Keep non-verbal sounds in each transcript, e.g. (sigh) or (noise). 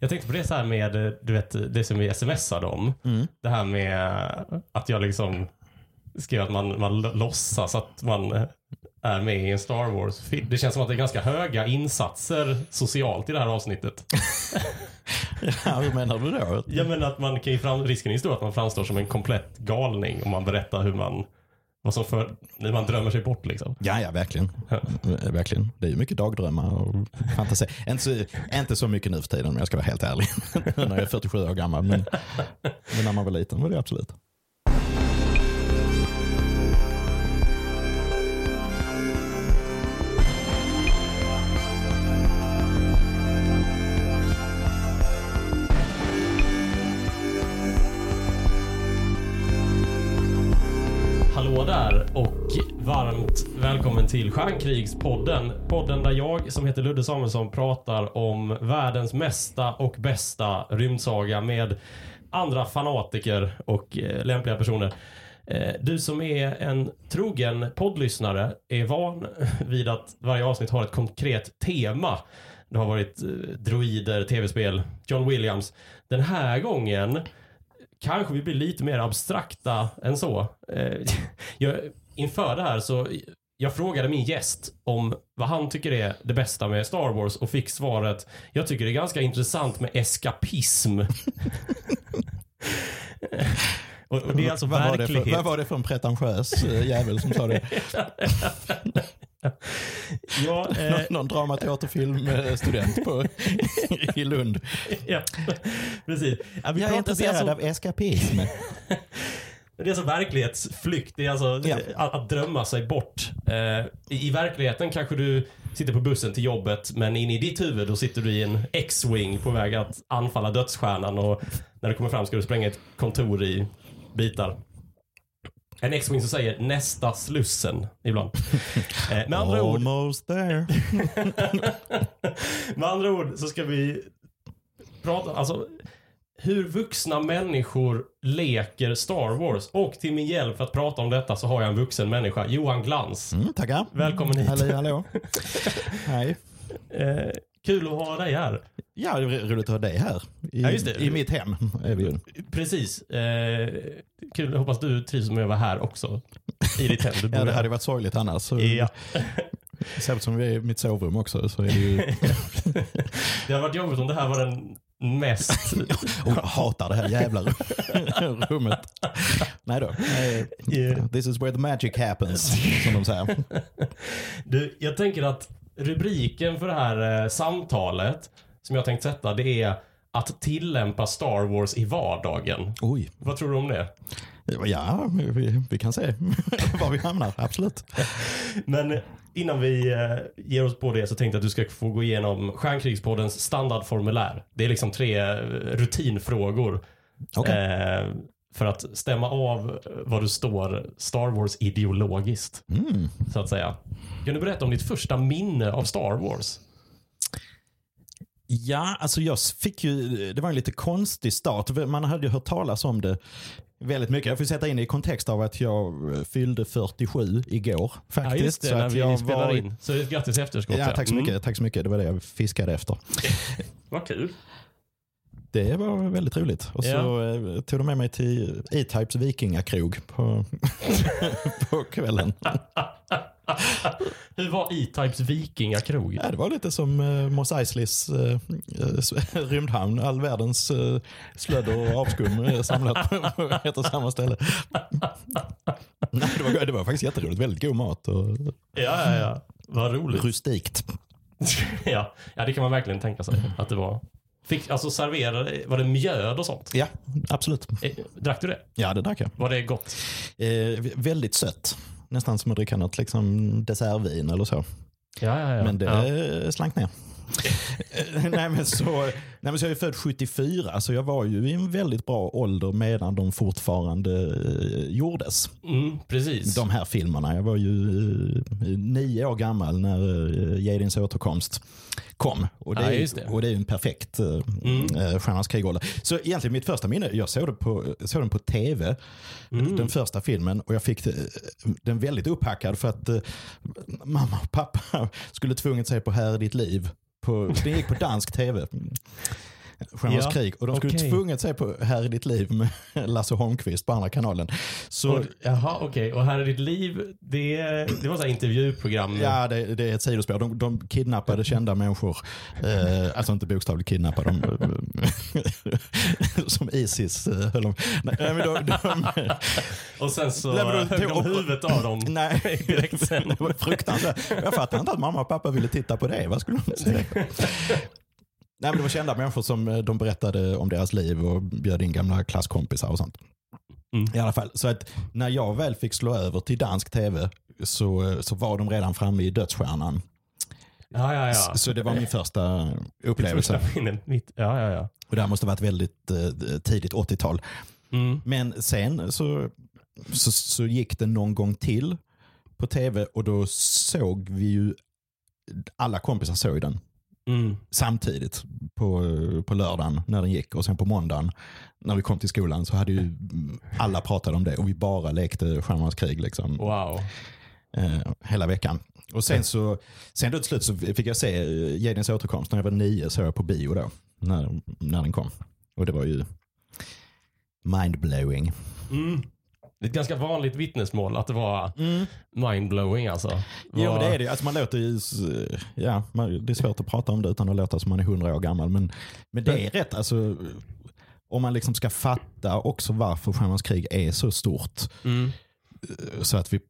Jag tänkte på det så här med, du vet, det som vi smsade om. Mm. Det här med att jag liksom skrev att man, man låtsas att man eh, är med i en Star Wars-film. Det känns som att det är ganska höga insatser socialt i det här avsnittet. (laughs) Ja, hur menar du då? Jag menar att man kan ju fram, risken är stor att man framstår som en komplett galning om man berättar hur man, som för, när man drömmer sig bort liksom. Ja, ja, verkligen. Eh, Verkligen. Det är ju mycket dagdrömmar och fantasi. inte, så, inte så mycket nu för tiden om jag ska vara helt ärlig. (laughs) när jag är 47 år gammal. Men, men när man var liten var det absolut. Hallå där och varmt välkommen till Stjärnkrigspodden. Podden där jag som heter Ludde Samuelsson pratar om världens mesta och bästa rymdsaga med andra fanatiker och eh, lämpliga personer. Eh, du som är en trogen poddlyssnare är van (laughs) vid att varje avsnitt har ett konkret tema. Det har varit eh, droider, tv-spel, John Williams. Den här gången kanske vi blir lite mer abstrakta än så. Eh, (laughs) jag, inför det här så jag frågade min gäst om vad han tycker är det bästa med Star Wars och fick svaret jag tycker det är ganska intressant med eskapism. (laughs) och, och det är alltså vad, verklighet. vad var det för en pretentiös eh, jävel som sa det? (laughs) ja, eh, Någon dramateaterfilmstudent på, i Lund. ja, precis. Ja, vi Jag är intresserad alltså- av eskapism. (laughs) Det är alltså verklighetsflykt. Det är alltså Ja. att, att drömma sig bort. Eh, i, I verkligheten kanske du sitter på bussen till jobbet men in i ditt huvud då sitter du i en X-Wing på väg att anfalla dödsstjärnan och när du kommer fram ska du spränga ett kontor i bitar. En X-Wing som säger nästa Slussen ibland. (laughs) Eh, med andra ord Almost there. (laughs) med andra ord så ska vi prata, alltså hur vuxna människor leker Star Wars. Och till min hjälp för att prata om detta så har jag en vuxen människa, Johan Glans. Mm, tackar. Välkommen hit. Hallå, hallå. (laughs) Hej. Eh, kul att ha dig här. Ja, det är roligt att ha dig här. I, Ja. I mitt hem är vi ju. Precis. Eh, kul, jag hoppas du trivs med att vara här också. I ditt hem. Du bor Ja, det hade varit sorgligt annars. Så, Ja. (laughs) Särskilt som vi är i mitt sovrum också så är det ju... (laughs) Det hade varit jobbigt om det här var den mest... (laughs) Oh, jag hatar det här jävla rummet. Nej då. This is where the magic happens, som de säger. Du, jag tänker att rubriken för det här eh, samtalet som jag tänkt sätta det är att tillämpa Star Wars i vardagen. Oj. Vad tror du om det? Ja, vi, vi kan se (laughs) var vi hamnar. Absolut. Men innan vi eh, ger oss på det så tänkte jag att du ska få gå igenom Stjärnkrigspoddens standardformulär. Det är liksom tre eh, rutinfrågor. Okej. Eh, för att stämma av var du står Star Wars ideologiskt, Mm. så att säga. Kan du berätta om ditt första minne av Star Wars? Ja, alltså jag fick ju, det var en lite konstig start. Man hade ju hört talas om det väldigt mycket. Jag får sätta in det i kontext av att jag fyllde 47 igår faktiskt. Ja, just det, Så när att vi jag spelar var- in. Så grattis i efterskott. Ja, tack så mycket. Mm. Tack så mycket. Det var det jag fiskade efter. (laughs) Vad kul. Det var väldigt roligt. Och så Ja. eh, tog de med mig till E-Types vikingakrog på, (laughs) på kvällen. Hur var E-Types vikingakrog? Ja, det var lite som uh, Mos Eisleys uh, uh, rymdhamn. All världens uh, slödder och avskum samlat på ett och samma ställe. Nej, det, var, det var faktiskt jätteroligt. Väldigt god mat och Ja, ja, ja. Vad roligt. rustikt. (laughs) ja. ja, det kan man verkligen tänka sig att det var. Fick, alltså servera, var det mjöd och sånt? Ja, absolut. Eh, Drack du det? Ja, det drack jag. Var det gott? Eh, väldigt sött. Nästan som att dricka något liksom, dessertvin eller så. Ja, ja, ja. Men det ja. slank ner. (laughs) Nej, men så, nej men så jag är född 74 så jag var ju i en väldigt bra ålder medan de fortfarande eh, gjordes. Mm, precis. De här filmerna. Jag var ju eh, nio år gammal när eh, Jedins återkomst kom. Och det, Ja, är, det. Och det är ju en perfekt eh, Mm. eh, Stjärnornas krigålder. Så egentligen mitt första minne, jag såg, det på, såg den på tv, Mm. den första filmen. Och jag fick eh, den väldigt upphackad för att eh, mamma och pappa (laughs) skulle tvunget se på Här är ditt liv. På, den gick på dansk tv. Stjärnornas Ja, krig. Och de skulle okej. tvunget se på Här i ditt liv med (laughs) Lasse Holmqvist på andra kanalen. Så Och, jaha, okej. Och här är ditt liv. Det, det var så intervjuprogram. Ja, det, det är ett sidospår. De, de kidnappade kända människor. Eh, alltså inte bokstavligt kidnappade. De, (laughs) som Isis eh, höll de. Nej, men de, de, Och sen så Nej, men då- högg de huvudet av dem. (laughs) nej, Direkt sen. det var fruktansvärt. Jag fattar inte att mamma och pappa ville titta på det. Vad skulle de säga? Nej, men det var kända människor som eh, de berättade om deras liv och bjöd in gamla klasskompisar och sånt. Mm. I alla fall, så att när jag väl fick slå över till dansk tv så, eh, så var de redan framme i dödsstjärnan. Ja, ja, ja. Så, så det var min första upplevelse. Mitt, ja, ja, ja. Och det här måste ha varit väldigt eh, tidigt 80-tal. Mm. Men sen så, så, så gick det någon gång till på tv och då såg vi ju, alla kompisar såg den Mm. samtidigt på, på lördagen när den gick och sen på måndagen när vi kom till skolan så hade ju alla pratat om det och vi bara lekte Stjärnornas krig liksom, Wow. eh, hela veckan. Och sen så, sen då till slut så fick jag se eh, Jedins återkomst när jag var nio, så jag på bio då, när, när den kom. Och det var ju mindblowing. Mm. Det är ett ganska vanligt vittnesmål att det var mindblowing alltså. Jo, Vad- det är det. Alltså man låter ju, ja, man, det är svårt att prata om det utan att låta som man är hundra år gammal. Men, men det är rätt. Alltså, om man liksom ska fatta också varför Stjärnornas krig är så stort Mm. så att vi,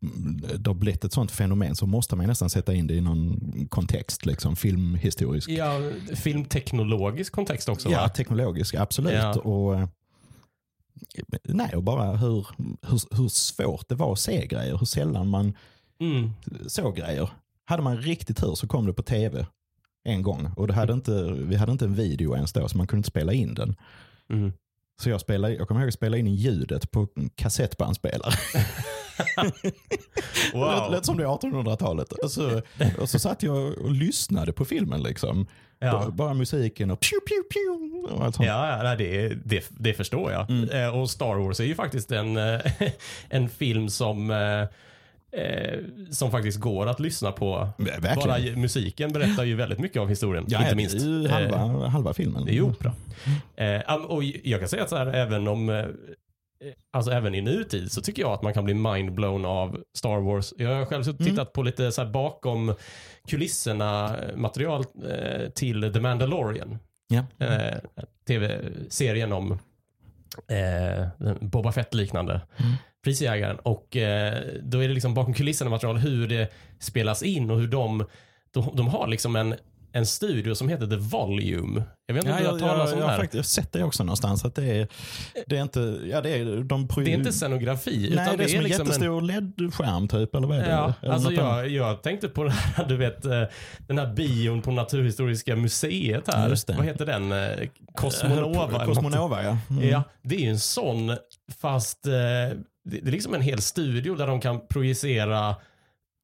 det har blivit ett sånt fenomen så måste man nästan sätta in det i någon kontext, liksom filmhistorisk. Ja, filmteknologisk kontext också Ja, va? teknologisk, absolut. Ja. Och, eh, nej, och bara hur, hur, hur svårt det var att se grejer, hur sällan man Mm. såg grejer. Hade man riktigt tur så kom det på tv en gång och det hade inte, vi hade inte en video ens då så man kunde inte spela in den. Mm. Så jag, spelade, jag kommer ihåg att spela in ljudet på en kassettbandspelare. Det (laughs) lät, Wow. lät som det är 1800-talet. Och så, och så satt jag och lyssnade på filmen. Liksom. Ja. Bara, musiken och pew, pew, pew. Och allt sånt. Ja, nej, det, det, det förstår jag. Mm. Eh, och Star Wars är ju faktiskt en, eh, (laughs) en film som, eh, som faktiskt går att lyssna på. Verkligen. Bara musiken berättar ju väldigt mycket av historien. ja, inte minst. Eh, halva, halva filmen. Det är ju opera. Eh, och jag kan säga att så här, även om Alltså även i nutid så tycker jag att man kan bli mindblown av Star Wars. Jag har själv och tittat på lite så bakom kulisserna eh, material eh, till The Mandalorian. Ja. Eh, Tv-serien om eh, Boba Fett-liknande Mm. prisjägaren. Och eh, då är det liksom bakom kulisserna material hur det spelas in och hur de, de, de har liksom en, en studio som heter The Volume. Jag vet inte Ja, om du har jag, talat jag, om jag det har här. faktiskt sett det också någonstans. Att det, är, det är inte, ja det är, de Det är inte scenografi, Nej, utan det är som en liksom en jättestor LED-skärm typ, eller vad är det? Ja, Eller alltså jag, jag tänkte på den här, du vet, eh, den här bion på Naturhistoriska museet här. Vad heter den? Eh, Cosmonova? något. Cosmonova, ja. Mm. Ja, det är ju en sån, fast eh, det är liksom en hel studio där de kan projicera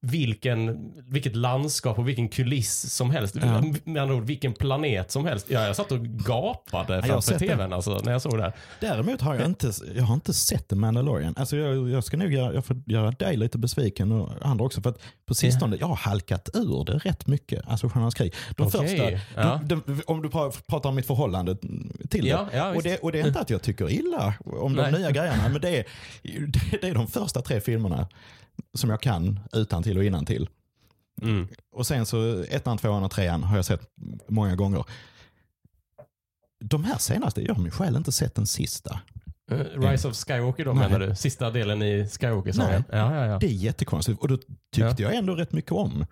vilken, vilket landskap och vilken kuliss som helst. Ja. Med andra ord, vilken planet som helst. Ja, jag satt och gapade framför tvn alltså, när jag såg det här. Däremot har jag inte, jag har inte sett The Mandalorian. Alltså jag, jag ska nog göra, jag får göra dig lite besviken och andra också. För att på sistone, jag har halkat ur det rätt mycket. Alltså Stjärnornas krig. De Okej, första, ja. de, de, om du pra- pratar om mitt förhållande till Ja, det. ja, och det. Och det är inte att jag tycker illa om de Nej. nya grejerna. (laughs) Men det är, det är de första tre filmerna som jag kan utan till och innan till. Mm. Och sen så ettan, tvåan och trean har jag sett många gånger. De här senaste, jag har min själ inte sett den sista. Eh, Rise of Skywalker då Nej. menar du? Sista delen i Skywalker-sagan? Nej. Ja, ja, ja. Det är jättekonstigt. Och då tyckte jag ändå rätt mycket om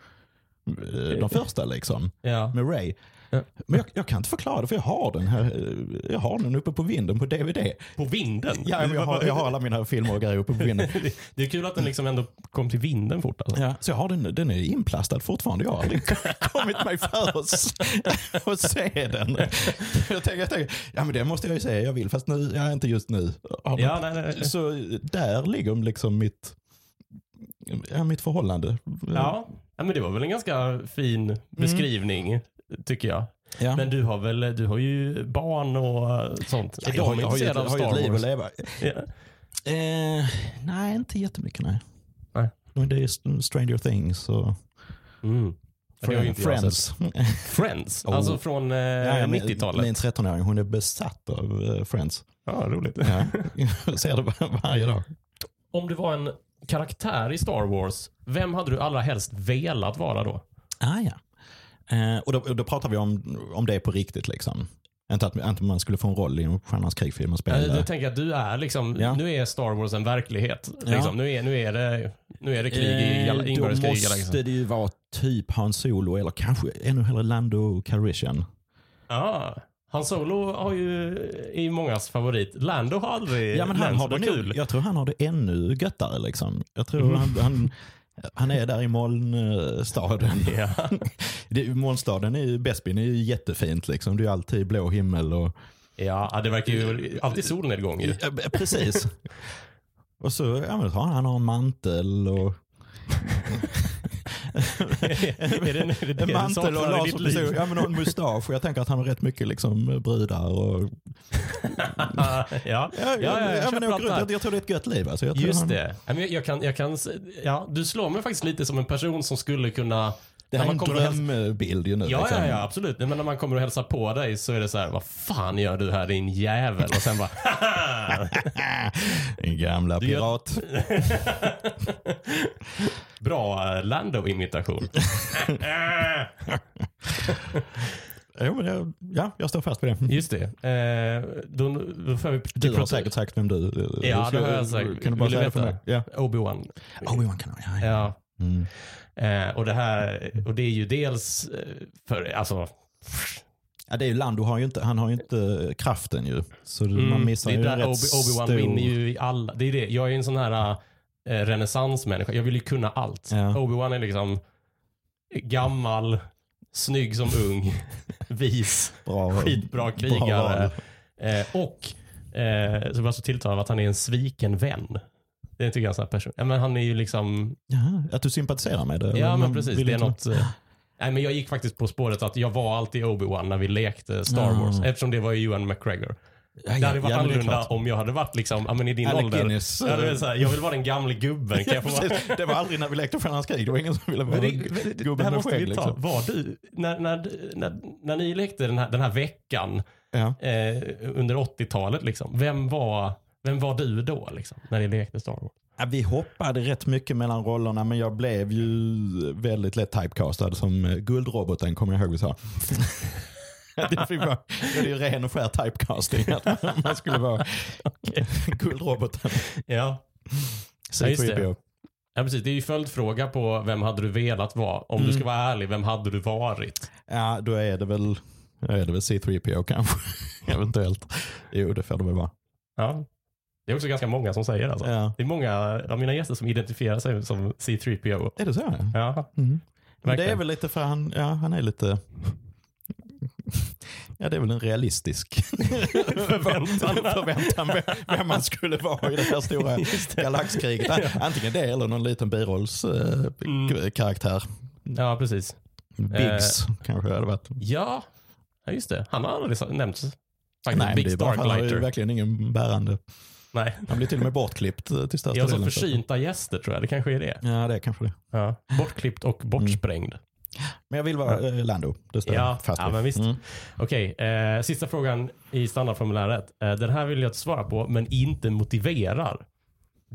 eh, de första liksom, ja. med Ray. Ja. Men jag, jag kan inte förklara det för jag har den här, jag har den uppe på vinden på DVD. På vinden? Ja, jag, har, jag har alla mina filmer och grejer uppe på vinden. (laughs) Det- är kul att den liksom ändå kom till vinden fort. Alltså. Ja, så jag har den, den är inplastad fortfarande. Jag har aldrig (laughs) kommit mig för att (laughs) se den. Jag tänker, jag tänker, ja men det måste jag ju se, jag vill fast nu, ja, inte just nu. Ja, nej, nej, nej. Så där ligger liksom mitt, ja, mitt förhållande. Ja. ja, men det var väl en ganska fin beskrivning, tycker jag. Ja. Men du har väl du har ju barn och sånt. Ja, jag, har, jag, har ju, av har ju ett liv att leva. Ja. Eh, nej, inte jättemycket nej. Nej. Men det är Stranger Things och Mm. Jag Friends. (laughs) Friends? Oh. Alltså från eh, Ja, ja, min- 90-talet? Min 13-åring hon är besatt av eh, Friends. Ja, roligt. Ja. Jag ser det var- varje dag. Om du var en karaktär i Star Wars, vem hade du allra helst velat vara då? Ah, ja. Eh, och, då, och då pratar vi om, om det på riktigt. liksom. Inte att, inte man skulle få en roll i en Stjärnornas krig-film och spela. Jag, jag tänker att du är liksom, Ja. nu är Star Wars en verklighet. Ja. Liksom. Nu, är, nu, är det, nu är det krig i Eh, Då i måste det ju vara typ Han Solo eller kanske ännu hellre Lando Calrissian. Ja. Han Solo har ju i mångas favorit. Lando har aldrig Ja, men han har det Vad nog, kul. jag tror han har det ännu göttare. Liksom. Jag tror Mm. han, han, (laughs) han är där i molnstaden. (laughs) Ja. Det, molnstaden är ju, Bespin är ju jättefint. Liksom. Det är alltid blå himmel. Och, ja, det verkar ju alltid solnedgång ju. Ja, precis. och så ja, men har han, han har en mantel och (laughs) är det, är det, en mantel och laserpistol. Ja, men och en mustasch. Jag tänker att han har rätt mycket liksom, brudar. Och, (laughs) ja, ja, ja, ja, jag ja, men jag, jag, jag, tror det är ett gött liv. Alltså. Jag Just han, det. Jag kan, jag kan, ja, du slår mig faktiskt lite som en person som skulle kunna... Det här är en drömbild ju nu. Ja, liksom. ja, ja, absolut. Men när man kommer och hälsar på dig så är det så här, vad fan gör du här din jävel? Och sen bara! (laughs) Den gamla pirat. (laughs) Bra eh, Lando-imitation. (laughs) Jo, men jag, ja, jag står fast vid det. Just det. Eh, då, då får vi Du har säkert sagt vem du... Ja, ska- det har jag sagt. Kan du bara Vill säga det för mig? Ja. Obi-Wan. Obi-Wan kan ja, ja. Ja. Mm. Eh, och det här, och det är ju dels eh, för, alltså, ja, det är ju Lando har ju inte, han har ju inte kraften ju. Så mm, man missar det är ju där rätt Obi- Obi-Wan stor... vinner ju i alla, det är det. Jag är en sån här eh, renässansmänniska. Jag vill ju kunna allt. Ja. Obi-Wan är liksom gammal, snygg som ung, (laughs) vis, Bra, skitbra bra krigare. val. Eh, och eh, så var så tilltalad av att han är en sviken vän. Det tycker jag är en sån här person. Ja, men han är ju liksom, Jaha, att du sympatiserar med det? ja men precis. vill Det är något, eh, nej men jag gick faktiskt på spåret att jag var alltid Obi-Wan när vi lekte Star Ja. Wars. Eftersom det var ju Ewan McGregor. Ja, Det hade varit ja, annorlunda om jag hade varit liksom, ja men i din Alec ålder. Guinness, Ja, det eh, så här, jag vill vara den gamle gubben. (laughs) Kan jag få vara? Det var aldrig när vi lekte Stjärnornas krig. Det var ingen som ville vara Men det, men det, det gubben här med måste skägg. vi ta. Liksom. Var du, när, när, när, när ni lekte den här, den här veckan Ja. eh, under 80-talet, liksom, vem, var, vem var du då liksom, när ni lekte Star Wars? Ja, vi hoppade rätt mycket mellan rollerna men jag blev ju väldigt lätt typecastad som eh, guldroboten kommer jag ihåg vi sa. (laughs) det, fick vara, det är ju ren och skär typecasting att man- skulle vara (laughs) guldroboten. Ja. Ja, just det. C3PO. ja, precis. Det är ju följdfråga på vem hade du velat vara? Om Mm. du ska vara ärlig, vem hade du varit? Ja, då är det väl, är det väl C3PO kanske. (laughs) Eventuellt. Jo, det får det väl vara. Ja. Det är också ganska många som säger alltså. Ja. Det är många av mina gäster som identifierar sig som C3PO. Är det så? Ja, Mm. Men det är väl lite för han, ja, han är lite... (laughs) Ja, det är väl en realistisk (laughs) Förväntan. (laughs) förväntan vem- man skulle vara i det här stora det. galaxkriget. Antingen det eller någon liten birollskaraktär. Ja, precis. Biggs kanske det hade varit. Ja, just det. Han har aldrig nämnts. Faktiskt. Nej, Big det är bara, han har ju verkligen ingen bärande. Nej. Han blir till och med bortklippt eh, till största Jag har så delen. försynta gäster tror jag. Det kanske är det. Ja, det är kanske det. Ja. Bortklippt och bortsprängd. Men jag vill vara eh, Lando. Det står Ja, fast ja, men visst. Mm. Okej, eh, sista frågan i standardformuläret. Eh, den här vill jag svara på, men inte motiverar.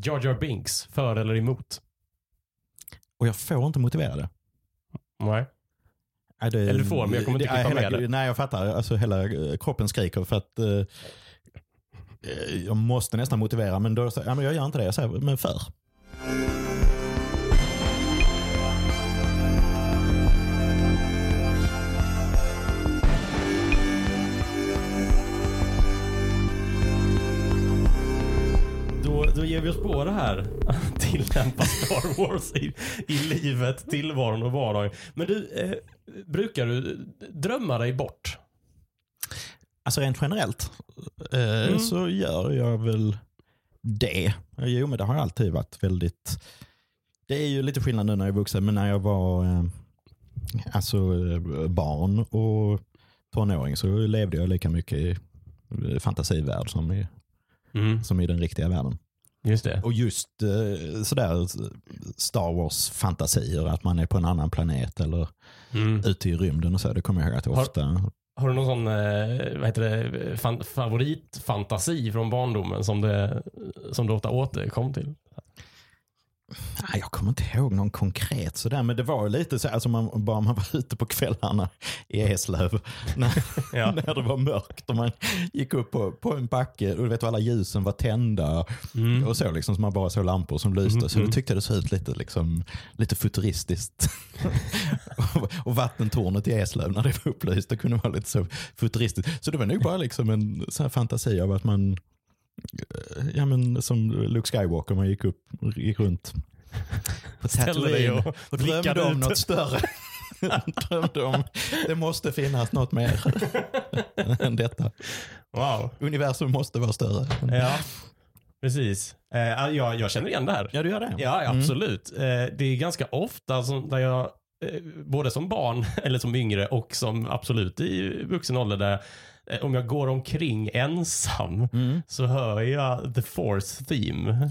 Jar Jar Binks, för eller emot? Och jag får inte motivera det. Nej. Nej, det, Eller du får, men jag kommer inte klippa med det. Nej, jag fattar. Alltså, hela eh, kroppen skriker för att eh, Eh, jag måste nästan motivera, men då säger ja, men jag gör inte det. Jag säger, men för. Då, då ger vi oss på det här. (laughs) Tillämpa Star Wars i, i livet, tillvaron och vardagen. Men du, eh, brukar du drömma dig bort? Alltså rent generellt eh, Mm. så gör jag väl det. Jo, men det har jag alltid varit väldigt... Det är ju lite skillnad nu när jag är vuxen, men när jag var eh, alltså, eh, barn och tonåring så levde jag lika mycket i eh, fantasivärld som i, Mm. som i den riktiga världen. Just det. Och just eh, sådär Star Wars-fantasier, att man är på en annan planet eller Mm. ute i rymden och så. Det kommer jag ihåg att jag Har- ofta... Har du någon sån eh, vad heter det, fan, favoritfantasi från barndomen som, det, som du ofta återkom till? Jag kommer inte ihåg någon konkret sådär, men det var lite så, alltså man, bara man var ute på kvällarna i Eslöv (laughs) när, Ja. när det var mörkt och man gick upp på, på en backe och du vet alla ljusen var tända Mm. och så liksom, så man bara såg lampor som lyste. Mm, Så då tyckte jag det såg ut lite, liksom, lite futuristiskt. och, (laughs) och vattentornet i Eslöv när det var upplyst, det kunde vara lite så futuristiskt. Så det var nog bara liksom en här fantasi av att man, ja men som Luke Skywalker, man gick upp, gick runt på Tatooine och och drömde om ut. något större. (laughs) drömde om, det måste finnas något mer (laughs) än detta. Wow. Universum måste vara större. Ja, precis. Eh, ja, jag känner igen det här. Ja, du gör det? Ja, ja, absolut. Eh, det är ganska ofta som, där jag, eh, både som barn (laughs) eller som yngre och som absolut i vuxen ålder, där om jag går omkring ensam Mm. så hör jag the force theme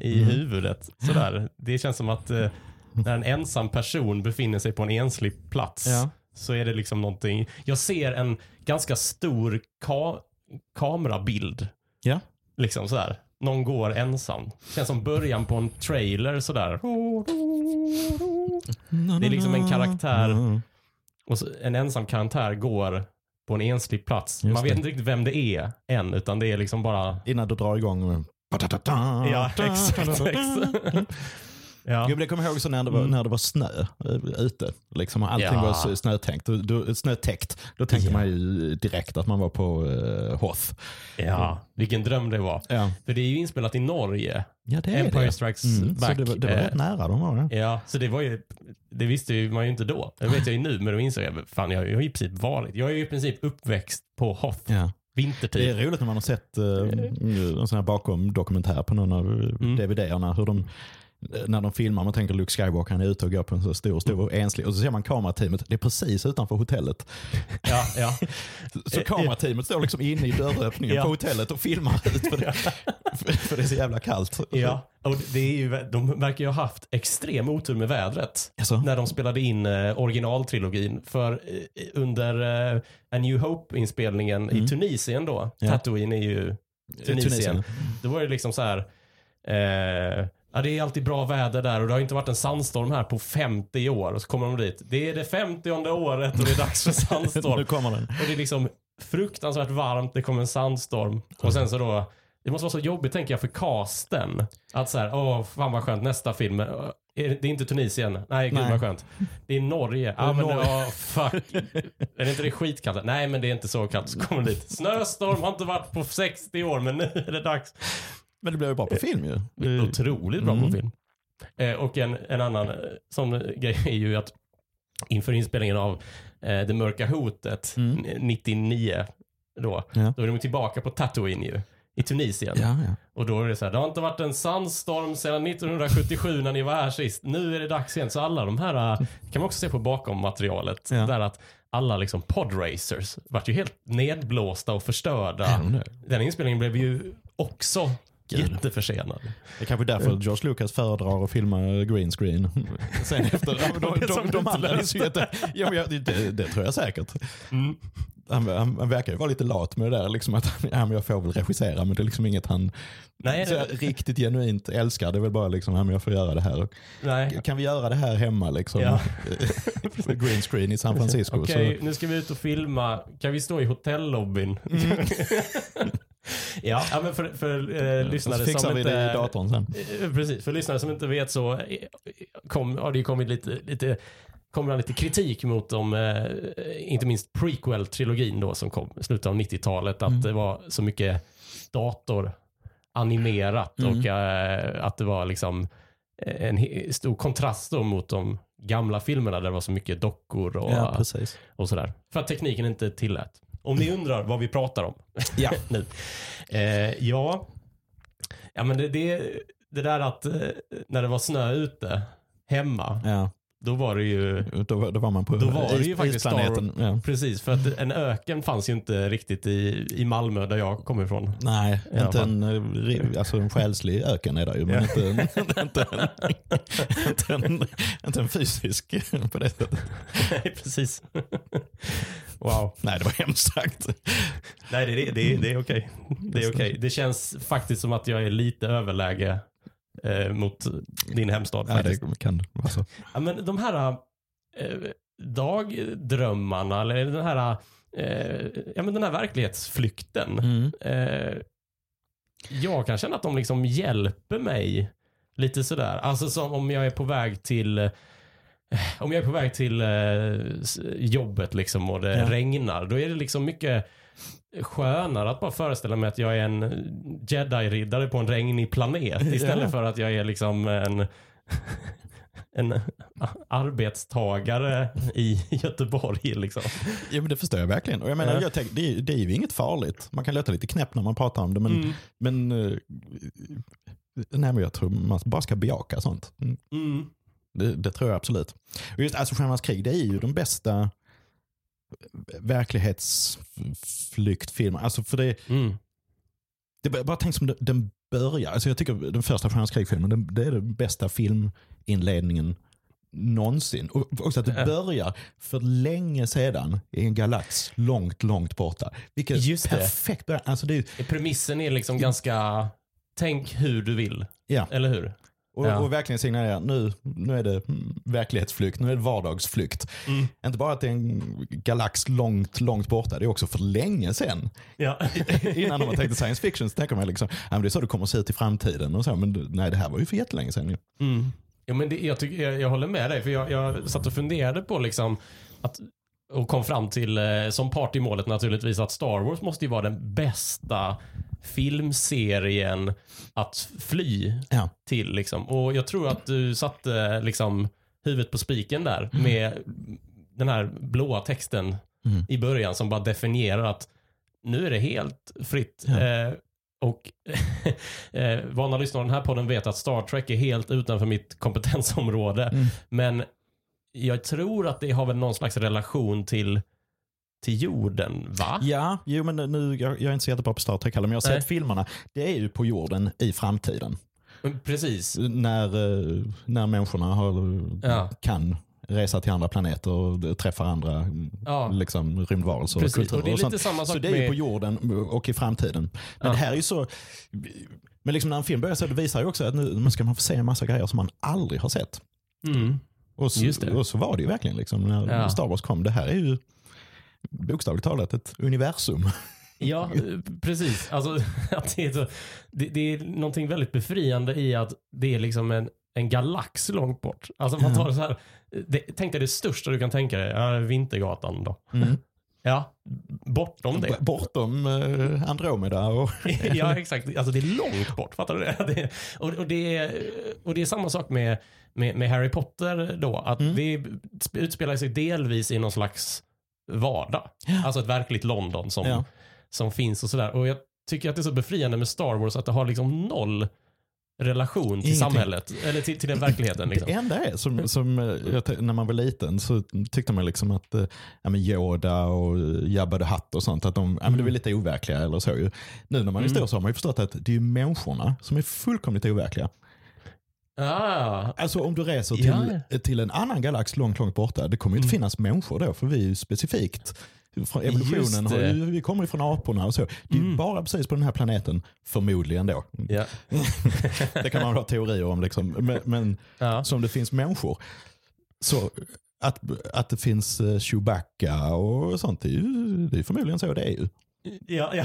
i huvudet. Sådär. Det känns som att eh, när en ensam person befinner sig på en enslig plats Ja. så är det liksom någonting. Jag ser en ganska stor ka kamerabild. Ja. Liksom sådär. Någon går ensam. Känns som början på en trailer sådär. Det är liksom en karaktär. Mm. Och en ensam karaktär går på en enslig plats. Just Man vet det. inte riktigt vem det är än, utan det är liksom bara... Innan du drar igång. Ja, (laughs) exakt. exakt. (laughs) ja. Jo, men det kommer jag ihåg så när det var, Mm. när det var snö eh, ute. Liksom, och allting Ja. var så snötänkt. Då, då, snötäckt. Då tänkte Ja. man ju direkt att man var på uh, Hoth. ja, vilken dröm det var. Ja, För det är ju inspelat i Norge. ja det är Empire det. Strikes Mm, så Back. det var, det var eh, rätt nära de var det. Ja, så det var ju, det visste ju man ju inte då. Det vet jag ju nu, men då insåg jag, fan jag har ju i princip varit, jag är ju i princip uppväxt på Hoth, Ja. vintertid. Det är roligt när man har sett uh, en sån här bakom dokumentär på någon av Mm. DVD-erna. Hur de, eh, när de filmar, man tänker Luke Skywalker han är ute och går på en så stor, stor enslig. Och så ser man kamerateamet, det är precis utanför hotellet. Ja, ja. (laughs) Så kamerateamet står liksom inne i dörröppningen Ja. på hotellet och filmar ut för det, (laughs) för, det är så jävla kallt. ja. Och det är ju, de verkar ju ha haft extrem otur med vädret. Alltså, När de spelade in eh, originaltrilogin. För eh, under eh, A New Hope-inspelningen i Mm. Tunisien då, Ja. Tatooine är ju Tunisien. Då var det liksom så här. Eh, ja, det är alltid bra väder där och det har inte varit en sandstorm här på 50 år. Och så kommer de dit. Det är det 50 året och det är dags för (laughs) nu sandstorm. kommer den. och det är liksom fruktansvärt varmt, det kommer en sandstorm. Och sen så då, det måste vara så jobbigt tänker jag för casten. Att så här, åh fan vad skönt, nästa film. är det är inte Tunisien. Nej, gud Nej. vad skönt. Det är Norge. Ja, är men Norge. ja, fuck. Är det inte det skitkallt? Nej, men det är inte så kallt. Så kommer det dit. Snöstorm har inte varit på 60 år, men nu är det dags. Men det blev ju bra på film ju. Otroligt bra Mm. på film. Eh, och en, en annan eh, sån grej är ju att inför inspelningen av eh, Det mörka hotet Mm. n- 99 då, Ja. då är de tillbaka på Tatooine ju. I Tunisien. Ja, ja. Och då är det så här, det har inte varit en sandstorm sedan 1977 när ni var här sist. Nu är det dags igen. Så alla de här, eh, kan man också se på bakom materialet, där att alla liksom podracers vart ju helt nedblåsta och förstörda. Är de det? Den inspelningen blev ju också Gud. jätteförsenad. Det är kanske därför George Lucas föredrar att filma green screen. (laughs) Sen efter, de, Det (laughs) är de, som de, de andra utlöst. är så jätte, ja, men jag- det, det tror jag säkert. Mm. Han, han, han verkar ju vara lite lat med det där. Liksom att, (laughs) ja, men jag får väl regissera men det är liksom inget han Nej, så riktigt genuint älskar. Det är väl bara liksom, ja, men jag får göra det här. nej. Kan vi göra det här hemma liksom? Ja. green screen i San Francisco. Okej, Så, nu ska vi ut och filma. Kan vi stå i hotellobbyn? (laughs) ja, ja, men för, för eh, lyssnare fixar som vi inte... det i datorn sen. Eh, Precis, för lyssnare som inte vet så eh, kom, har det ju kommit lite, lite, kommer lite kritik mot dem, eh, inte minst prequel-trilogin då som kom i slutet av 90-talet, att Mm. det var så mycket datoranimerat Mm. och eh, att det var liksom en he- stor kontrast då mot de gamla filmerna där det var så mycket dockor och, Ja, och sådär. För att tekniken inte tillät. Om ni undrar vad vi pratar om Ja. (laughs) nu. Eh, ja, ja men det, det, det där att eh, när det var snö ute hemma. Ja. Då var det ju Då, då var man på Då var det ju is- faktiskt isplaneten. Ja. Precis, för att en öken fanns ju inte riktigt i, i Malmö där jag kommer ifrån. Nej, Ja, inte fan. en, eh, alltså en själslig öken är det ju, men inte, en, (laughs) inte, en, inte, en, inte en fysisk på det sättet. Nej, precis. wow. Nej, det var hemskt sagt. Nej, det, det, det, det är okej. Det är okej. Det känns faktiskt som att jag är lite överläge eh, mot din hemstad. Ja, faktiskt. det kan vara så. Ja, men de här eh, dagdrömmarna, eller den här, eh, ja, men den här verklighetsflykten. Mm. Eh, jag kan känna att de liksom hjälper mig lite sådär. Alltså som om jag är på väg till eh, om jag är på väg till eh, jobbet liksom och det Ja. regnar, då är det liksom mycket skönare att bara föreställa mig att jag är en jedi-riddare på en regnig planet (laughs) istället Ja. för att jag är liksom en, (laughs) en arbetstagare i (laughs) Göteborg. Liksom. Ja, men det förstår jag verkligen. Och jag menar, Ja. jag tänk, det, det är ju inget farligt. Man kan låta lite knäpp när man pratar om det, men, Mm. men, eh, nej, men jag tror man bara ska bejaka sånt. Mm. Mm. Det, det tror jag absolut. Och just alltså Stjärnornas krig, det är ju de bästa verklighetsflyktfilmerna. Alltså för det, Mm. det bara tänk som den- börjar. Alltså jag tycker den första Stjärnornas krig-filmen, den- det är den bästa filminledningen någonsin. Och också att det Ja. börjar för länge sedan i en galax långt, långt borta. Vilket Just det. perfekt början. Alltså det är, Premissen är liksom ganska, tänk hur du vill. ja. Eller hur? Och, Ja. och verkligen signalerar nu, nu är det verklighetsflykt, nu är det vardagsflykt. Mm. Inte bara att det är en galax långt, långt borta, det är också för länge sedan. Ja. (laughs) Innan de har tänkt science fiction så tänker man liksom, ja, men det är så det kommer att se ut i framtiden. Och så, men nej, det här var ju för jättelänge sedan. ju. Mm. Ja, men det, jag, tycker, jag, jag håller med dig, för jag, jag satt och funderade på liksom att och kom fram till, eh, som part i målet naturligtvis, att Star Wars måste ju vara den bästa filmserien att fly Ja. till. Liksom. Och jag tror att du satte liksom, huvudet på spiken där med den här blåa texten Mm. i början som bara definierar att nu är det helt fritt. Ja. Eh, och (laughs) eh, vana lyssnare av den här podden vet att Star Trek är helt utanför mitt kompetensområde. Mm. Men jag tror att det har väl någon slags relation till, till jorden, va? Ja, jo men nu, jag, jag är inte så jättebra på Star Trek heller, men jag har Nej. sett filmerna. Det är ju på jorden i framtiden. Precis. När, eh, när människorna har, Ja. kan resa till andra planeter och träffa andra Ja. liksom, rymdvarelser och Precis. kulturer. Och det är och lite sånt. samma sak Så det är ju med... på jorden och i framtiden. Men Ja. det här är ju så... Men liksom när en film börjar så det visar ju också att nu ska man få se en massa grejer som man aldrig har sett. Mm. Och så, och så var det ju verkligen liksom när Ja. Star Wars kom. Det här är ju bokstavligt talat ett universum. (laughs) Ja, precis. Alltså, (laughs) att det, är så, det, det är någonting väldigt befriande i att det är liksom en, en galax långt bort. Alltså man tar det så här, det, tänk dig det största du kan tänka dig, ja, Vintergatan då. Mm. Ja, bortom det. Bortom eh, Andromeda och... (laughs) ja, exakt. Alltså det är långt bort, fattar du det? det och, och, det är, och det är samma sak med, med, med Harry Potter då, att Mm. det utspelar sig delvis i någon slags vardag. Alltså ett verkligt London som, Ja. som finns och sådär. Och jag tycker att det är så befriande med Star Wars att det har liksom noll relation till Ingenting. samhället, eller till, till den verkligheten. Liksom. Det enda är, som, som jag, när man var liten så tyckte man liksom att ja, men Yoda och Jabba the Hutt och sånt, att de ja, men det var lite overkliga eller så. Nu när man är Mm. stor så har man ju förstått att det är människorna som är fullkomligt overkliga. Ah, Alltså om du reser till, Ja. till en annan galax långt, långt borta, det kommer ju inte Mm. finnas människor då, för vi är ju specifikt från evolutionen, har ju, vi kommer ju från aporna och så. Det är ju Mm. bara precis på den här planeten, förmodligen då. ja. (laughs) Det kan man ha teorier om, liksom. men, men ja. som det finns människor. Så att, att det finns eh, Chewbacca och sånt, det är ju det är förmodligen så det är ju. Ja, ja, (laughs)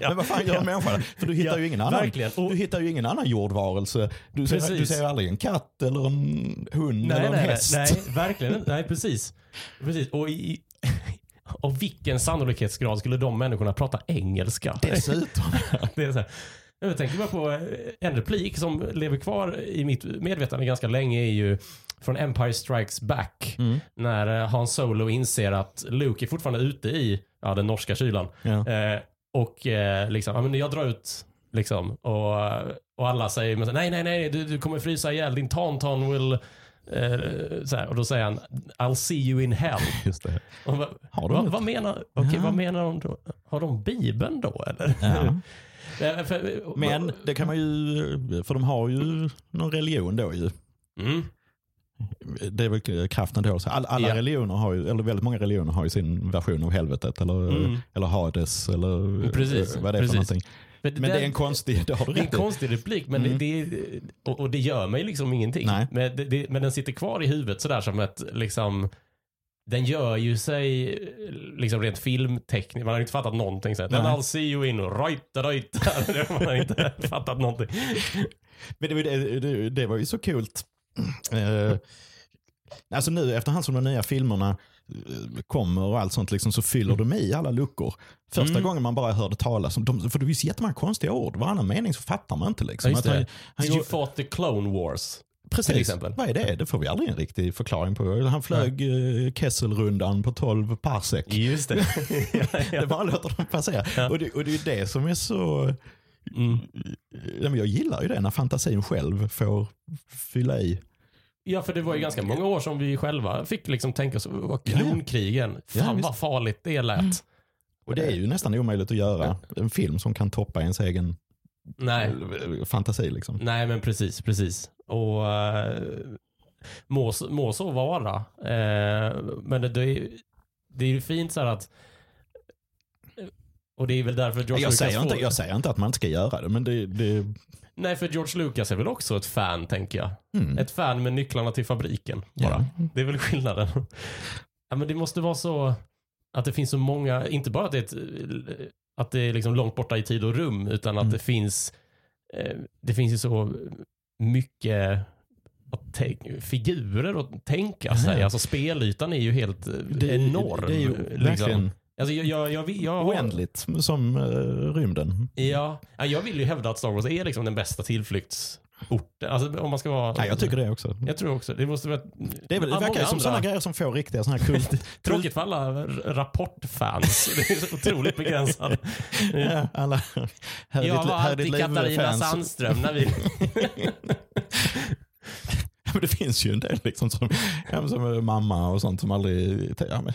ja. Men vad fan gör en människa? För du hittar Ja, ju ingen annan. verkligen. Du hittar ju ingen annan jordvarelse. Du ser, du ser aldrig en katt eller en hund Nej, eller en nej, häst. nej, verkligen. Nej, precis. precis. Och, i, (laughs) och vilken sannolikhetsgrad skulle de människorna prata engelska? Dessutom. (laughs) Det är så här. Jag tänker bara på eh, en replik som lever kvar i mitt medvetande ganska länge är ju från Empire Strikes Back. Mm. När eh, Han Solo inser att Luke är fortfarande ute i ja, den norska kylan. Ja. Eh, och eh, liksom, ja, men jag drar ut liksom. Och, och alla säger men nej, nej, nej, du, du kommer frysa ihjäl. Din tauntaun will, Eh, så här, och då säger han I'll see you in hell. (laughs) Just det. Och vad, Har de ett- vad, menar, okej, Ja. vad menar de då? Har de Bibeln då eller? Ja. (laughs) Men det kan man ju, för de har ju någon religion då ju. Mm. Det är väl kraften då. All, alla Ja. religioner har ju, eller väldigt många religioner har ju sin version av helvetet eller, Mm. eller Hades eller Precis, vad det är precis. för någonting. Men Men det är en konstig, det har Det är en konstig replik, men Mm. det, det, och, och det gör mig liksom ingenting. Nej. Men, det, det, men den sitter kvar i huvudet sådär som ett, liksom, den gör ju sig liksom rent filmtekniskt, man har inte fattat någonting. Nej. Den I'll see you in och rojta rojta. (laughs) Man har inte fattat någonting. Men det, det, det, det var ju så kul. Eh, alltså nu efterhand som de nya filmerna eh, kommer och allt sånt liksom, så fyller de i alla luckor. Första Mm. gången man bara hörde talas om dem, för det finns jättemånga konstiga ord. Varannan mening så fattar man inte. Liksom. Ja, han, han Did you fought the Clone Wars? Precis. till exempel. Vad är det? Det får vi aldrig en riktig förklaring på. Han flög eh, Kesselrundan på 12 parsec. Just det. (laughs) (laughs) ja, Det bara låter dem passera. Ja. Och, det, och det är det som är så... Mm. Ja, men Jag gillar ju det när fantasin själv får fylla i. ja, för det var ju ganska många år som vi själva fick liksom tänka oss, vad klonkrigen, Ja, fan visst. vad farligt det lät. Och det är ju nästan omöjligt att göra en film som kan toppa ens egen Nej. fantasi. Liksom. Nej, men precis, precis. Och uh, må, så- må så vara. Eh, men det, det, är, det är ju fint så här att och det är väl därför George Jag Lucas säger, inte, får- jag säger inte att man inte ska göra det, men det... det Nej, för George Lucas är väl också ett fan, tänker jag. mm. Ett fan med nycklarna till fabriken, bara. Ja. Det är väl skillnaden. ja, men det måste vara så att det finns så många, inte bara att det är, ett, att det är liksom långt borta i tid och rum, utan att Mm. det finns, eh, det finns ju så mycket figurer att tänka sig. Ja. Alltså spelytan är ju helt eh, Det, enorm. det är ju liksom. verkligen Alltså, jag, jag, jag, jag, oändligt som uh, rymden. Ja, ja, jag vill ju hävda att Star Wars är liksom den bästa tillflyktsorten. Alltså om man ska vara... Ja, jag tycker det också. Jag tror också. Det måste vara... Det, är väl, det verkar ju som sådana grejer som får riktiga sådana här kult... (laughs) Tråkigt för alla rapportfans. (laughs) Det är så otroligt begränsad. Ja, alla här är Jag ditt- var alltid Katarina. Sandström när vi... (laughs) Men det finns ju en del liksom som, ja, som är mamma och sånt som aldrig... Ja, men,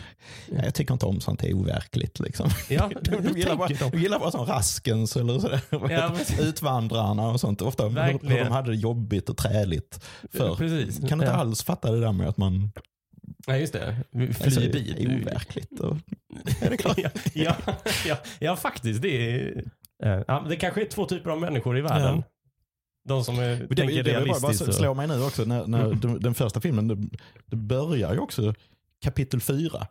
ja, jag tycker inte om sånt, det är overkligt. Liksom. Ja, (laughs) De, de, gillar bara, de gillar bara sån Raskens eller sådär. Ja, (laughs) Utvandrarna och sånt. Ofta hur, hur de hade det jobbigt och träligt förr. Precis. Kan inte ja. alls fatta det där med att man Nej, just det. Vi alltså, Flyr är bil. overkligt. Och, (laughs) är det klart? ja, ja, ja, ja, faktiskt. Det, är, ja, det kanske är två typer av människor i världen. De som är, Det, det, tänker det vill bara, bara realistiskt. slå mig nu också, när, när den, den första filmen, det, det börjar ju också kapitel fyra.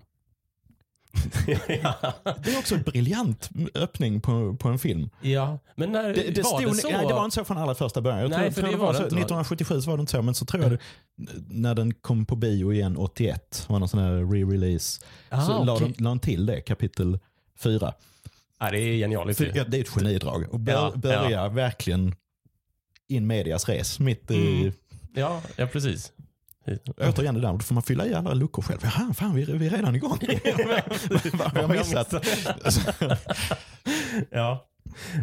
ja. (laughs) Det är också en briljant öppning på, på en film. ja, men när, Det, det, var stod, det så? nej, det var inte så från allra första början. Jag Nej, tror, för tror det var var så, inte, va? 1977 så var det inte så, men så tror jag det, när den kom på bio igen 81, var någon sån här re-release, Aha, så la, okej. de, la de till det, kapitel fyra. Ja, det är genialiskt. För, ja, det är ett genidrag. Och bör, Ja, börja verkligen in medias res, mitt i, Mm. Ja, ja precis. återigen det där, då får man fylla i alla luckor själv. Jaha, fan vi, är- vi är redan igång. (laughs) (laughs) Vad har jag missat? (laughs) ja.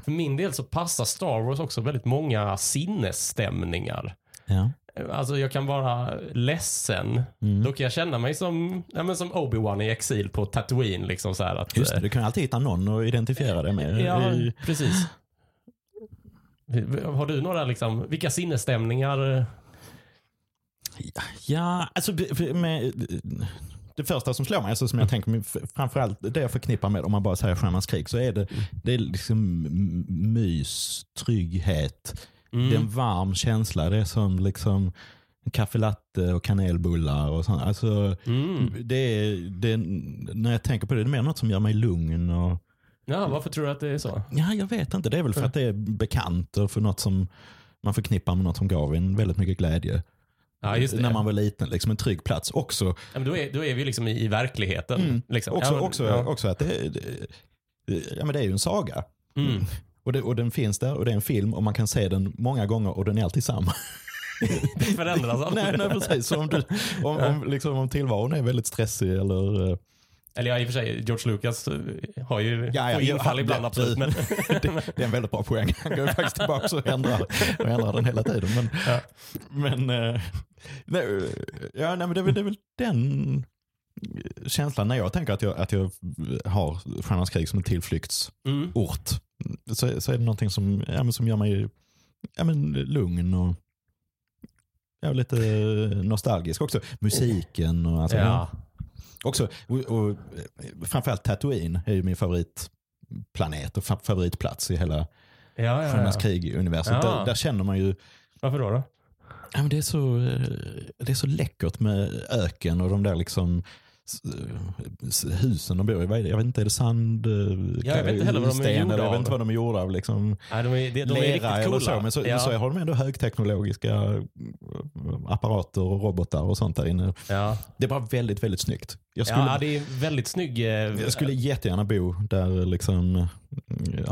För min del så passar Star Wars också väldigt många sinnesstämningar. Ja. Alltså jag kan vara ledsen. Mm. Då kan jag känna mig som, ja, men som Obi-Wan i exil på Tatooine. Liksom så att, Just det, du kan alltid hitta någon att identifiera dig med. Ja, I- precis. Har du några, liksom, vilka sinnesstämningar? Ja, alltså med, det första som slår mig, alltså som jag tänker framförallt det jag förknippar med om man bara säger Stjärnans krig, så är det, det är liksom mys, trygghet. Mm. Det är en varm känsla. Det är som liksom kaffe latte och kanelbullar och sånt. Alltså, Mm. det är, det är, när jag tänker på det, det är mer något som gör mig lugn. Och, Ja, varför tror du att det är så? ja, jag vet inte. Det är väl för att det är bekant och för något som man förknippar med något som gav en väldigt mycket glädje. Ja. När man var liten, liksom en trygg plats. Också, Ja, men då, är, då är vi liksom i, i verkligheten. Mm. Liksom. också, ja, men- också, ja. också att det, det, ja, men det är ju en saga. Mm. Och, det, och den finns där och det är en film och man kan se den många gånger och den är alltid samma. Det förändras aldrig. (laughs) nej, nej, precis. Så om, du, om, om, liksom, om tillvaron är väldigt stressig eller eh, Eller ja, i och för sig, George Lucas eh, har ju Ja, ja, får ja, infall ibland det- absolut. Men, det, det är en väldigt bra poäng. Han går ju faktiskt tillbaka och ändrar, och ändrar den hela tiden. Men, Ja. men, eh, Nej, ja, nej, men det, är väl- det är väl den känslan när jag tänker att jag, att jag har Stjärnornas krig som en tillflyktsort. Mm. Så, så är det någonting som, ja, men som gör mig ja, men lugn och ja, lite nostalgisk också. Musiken och alltså, Ja. Också. Och, och, framförallt Tatooine är ju min favoritplanet och fa- favoritplats i hela Ja, ja, Stjärnornas ja. krig-universum. Ja. Där, där känner man ju Varför då? då? Ja, men det, är så, eh, det är så läckert med öken och de där liksom husen de bor i. Jag vet inte, är det sand? eh, Ja, jag vet inte heller vad de är gjorda eller Jag vet av. inte vad de är gjorda av. Liksom, Nej, de är, de, de är lera eller så. Men så, ja. så har de ändå högteknologiska eh, apparater och robotar och sånt där inne. ja. Det är bara väldigt, väldigt snyggt. Jag skulle, ja, det är väldigt snygg... eh, jag skulle jättegärna bo där liksom eh,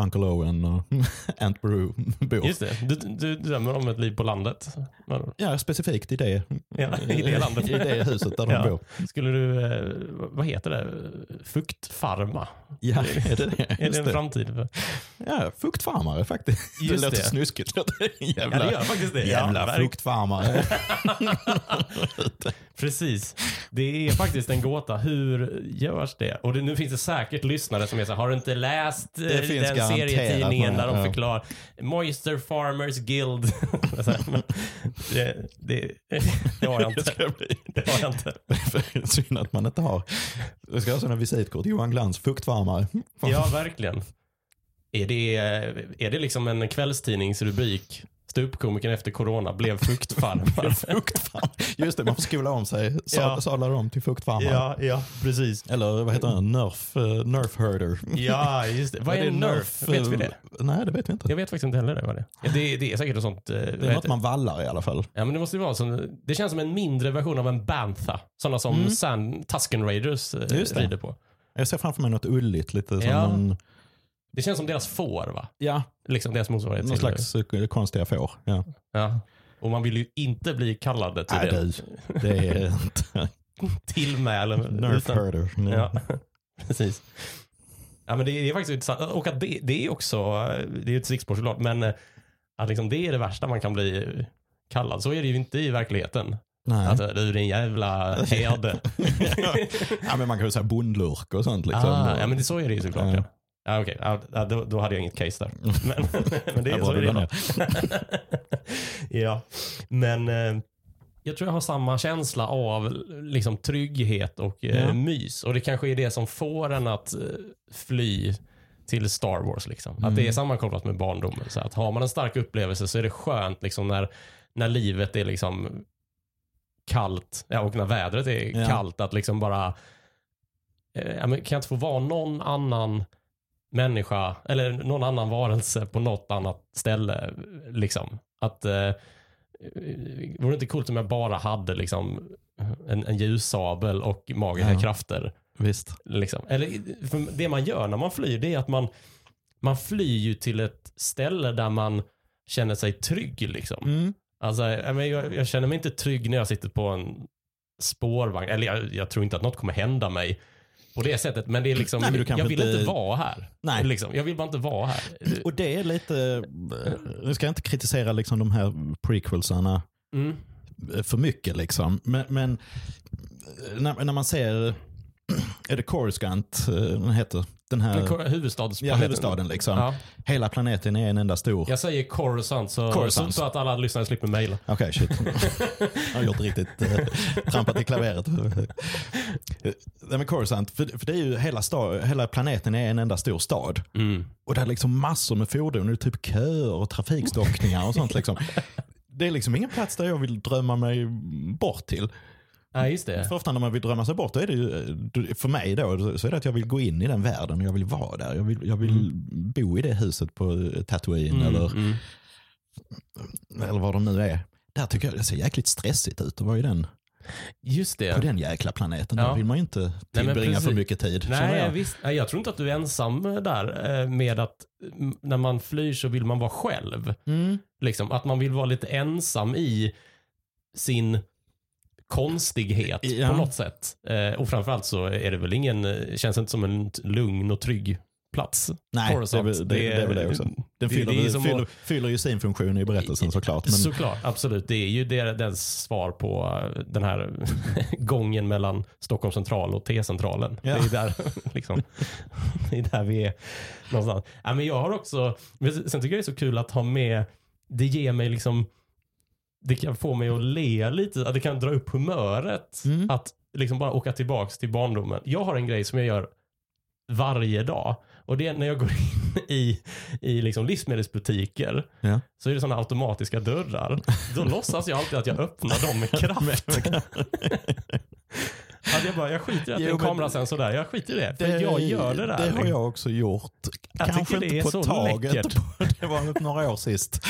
Uncle Owen och (laughs) Aunt Beru bor. Just det, du, du drömmer om ett liv på landet. Ja, specifikt i det, Ja, i det landet. I det huset där de Ja. bor. Skulle du, eh, vad heter det, fuktfarma? Ja, är det det? Är det en framtid? för- Ja, fuktfarmare faktiskt. Just det låter det. snuskigt. Jävla, Ja, det gör faktiskt det. jävla ja, fuktfarmare. (laughs) Precis. Det är faktiskt en gåta. Hur görs det? Och det, nu finns det säkert lyssnare som är så här, har du inte läst eh, den serietidningen där de ja. förklarar Moisture Farmers Guild? (laughs) Det, det, det har jag (laughs) Det inte. Det har jag inte. (laughs) Synd att man inte har. Jag ska ha sådana visitkort. Johan Glans, fuktfarmare. Ja, verkligen. Är det, är det liksom en kvällstidningsrubrik? Ståuppkomikern efter corona blev fuktfarmare. (laughs) Fuktfarmare. Just det, man får skola om sig. Sa- Ja. Sadlar om till fuktfarmare. ja, ja, precis. Eller vad heter den? Nerf, uh, nerf herder. Ja, just det. Vad är det en nerf? Vet vi det? eh, Nej, det vet vi inte. Jag vet faktiskt inte heller det, vad det är. Ja, det, det är säkert något sånt. eh, Det är något man vallar i alla fall. Ja, men det måste ju vara som, det känns som en mindre version av en bantha. Sådana som Mm. Sand, Tusken Raiders eh, rider på. Jag ser framför mig något ulligt. Lite som Ja. en, Det känns som deras får, va? ja, Liksom deras motsvarighet någon till- slags eh, konstiga får. Ja. Ja. Och man vill ju inte bli kallade till Nej, det. du. Det är inte (laughs) Tillmälen. nerf herder. Nej. Ja, (laughs) precis. Ja, men det är, det är faktiskt intressant. Och att det, det är också, det är ju ett stickspår såklart, men eh, att liksom det är det värsta man kan bli kallad. Så är det ju inte i verkligheten. Nej. Att du är din jävla (laughs) herde. ja, men man kan ju säga bondlurk och sånt. Liksom. ah, ja, men det, så är det ju såklart. Ja. Ja. Okej. Ja, ja, då, då hade jag inget case där. (laughs) Men, (laughs) men det, är så det (laughs) ja, men eh, jag tror jag har samma känsla av liksom, trygghet och eh, Ja. mys. Och det kanske är det som får en att eh, fly till Star Wars. Liksom. Att det är sammankopplat med barndomen. Så att har man en stark upplevelse så är det skönt liksom, när, när livet är liksom kallt ja, och när vädret är Ja. kallt att liksom bara eh, kan jag inte få vara någon annan människa eller någon annan varelse på något annat ställe. Liksom. Att eh, Vore det inte coolt om jag bara hade liksom, en, en ljussabel och magiska Ja. krafter? Visst. Liksom. Eller, det man gör när man flyr det är att man, man flyr ju till ett ställe där man känner sig trygg. Liksom. Mm. Alltså, jag, jag känner mig inte trygg när jag sitter på en spårvagn. Eller jag, jag tror inte att något kommer hända mig på det sättet. Men det är liksom, (clears throat) Nej, jag vill inte... inte- vara här. Nej. Liksom, jag vill bara inte vara här. (clears throat) Och det är lite, nu ska jag inte kritisera liksom de här prequelsarna Mm. för mycket liksom. Men, men när, när man ser, (clears throat) är det Coruscant eh, den heter? Den här, Men ko- huvudstadsplaneten. ja, huvudstaden liksom. Ja. Hela planeten är en enda stor. Jag säger Coruscant så, Coruscant. så att alla lyssnare slipper mejla. Okej, shit. Jag har gjort riktigt eh, trampat i klaveret. Nej, men Coruscant, för, för det är ju hela, sta, hela planeten är en enda stor stad. Mm. Och det är liksom massor med fordon, är typ köer och trafikstockningar och sånt. Liksom. Det är liksom ingen plats där jag vill drömma mig bort till. Ja, just det. För ofta när man vill drömma sig bort, då är det ju, för mig då, så är det att jag vill gå in i den världen och jag vill vara där. Jag vill, jag vill bo i det huset på Tatooine Mm, eller, mm. eller vad de nu är. Där tycker jag det ser jäkligt stressigt ut att vara i den, Just det. på den jäkla planeten. Ja. Där vill man ju inte tillbringa för precis. mycket tid. Nej, jag. visst. Nej, jag tror inte att du är ensam där eh, med att mm, när man flyr så vill man vara själv. Mm. Liksom, att man vill vara lite ensam i sin konstighet Ja. på något sätt. Eh, och framförallt så är det väl ingen, eh, känns inte som en lugn och trygg plats. Nej, det är, Coruscant. det, det är väl det också. Den Det- fyller, det som fyller, att- fyller ju sin funktion i berättelsen såklart. Men, Såklart, absolut. Det är ju det, dens svar på eh, den här (laughs) gången mellan Stockholm central och T-centralen. Ja. Det, är där, (laughs) liksom, det är där vi är någonstans. Ja, men jag har också, sen tycker jag det är så kul att ha med, det ger mig liksom, det kan få mig att le lite, att det kan dra upp humöret. Mm. Att liksom bara åka tillbaks till barndomen. Jag har en grej som jag gör varje dag. Och det är när jag går in i, i liksom livsmedelsbutiker Ja. så är det sådana automatiska dörrar. Då låtsas jag alltid att jag öppnar dem med (laughs) kraft. Att jag bara, jag skiter i att Jo, en men- kamerasensor där. Jag skiter i det. För jag gör det där. Det har jag också gjort. Jag Kanske inte på taget. läckert. (laughs) Det var några år sist.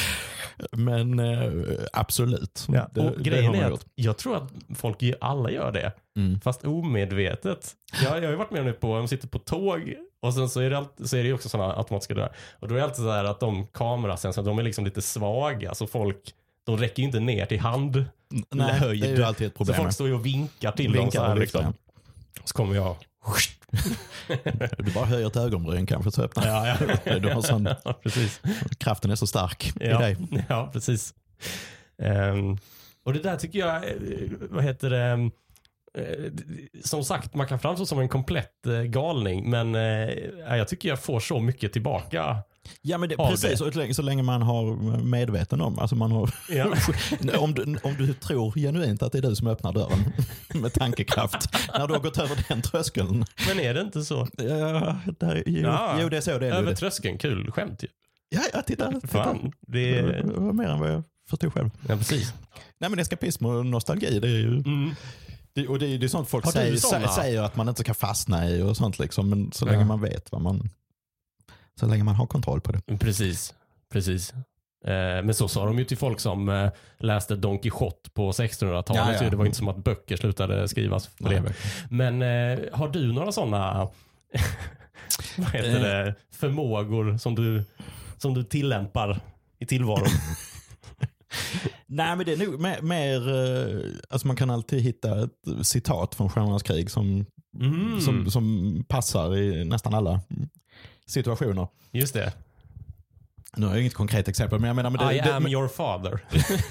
Men eh, absolut. Ja. Det, och det grejen är att jag tror att folk alla gör det. Mm. Fast omedvetet. Jag, jag har ju varit med nu på, de sitter på tåg och sen så är det, alltid, så är det också sådana automatiska dörrar. Och då är det alltid så här att de kamerasensorerna, de är liksom lite svaga. Så folk, de räcker ju inte ner till hand. Nej, höjd. det är ju alltid ett Så problem. folk står ju och vinkar till dem. Vinkar Så, här, liksom. så kommer jag. (laughs) Du bara höjer ett ögonbryn kanske så öppnar Ja, ja. (laughs) Du har sån, (laughs) ja, precis. kraften är så stark i Ja, dig. ja precis. Ehm, och det där tycker jag, eh, vad heter det, eh, som sagt, man kan framstå som en komplett eh, galning, men jag tycker jag får så mycket tillbaka. Ja men det, precis, det. så länge, så länge man har medveten om, alltså man har, Ja. (laughs) om, du, om du tror genuint att det är du som öppnar dörren (laughs) med tankekraft, (laughs) när du har gått över den tröskeln. Men är det inte så? Ja, där, jo, Ja. jo det är så det är. Över tröskeln, kul skämt ju. Ja, ja, titta. titta. Fan, det Det var mer än vad jag förstod själv. ja precis. Nej men eskapism och nostalgi, det är ju Mm. det, och det, det är sånt folk säger, säger att man inte ska fastna i och sånt liksom. Men så Ja. länge man vet vad man, så länge man har kontroll på det. Precis, precis. Eh, Men så sa de ju till folk som eh, läste Don Quijote på 1600-talet. Ja, ja. Det var inte som att böcker slutade skrivas. Men eh, har du några sådana (laughs) vad heter det, förmågor som du, som du tillämpar i tillvaron? (laughs) Nej men det är nog mer, mer alltså man kan alltid hitta ett citat från Stjärnornas krig som, Mm, som, som passar i nästan alla situationer. just det. Nu har jag inget konkret exempel men jag menar, men det, I det, am men, your father.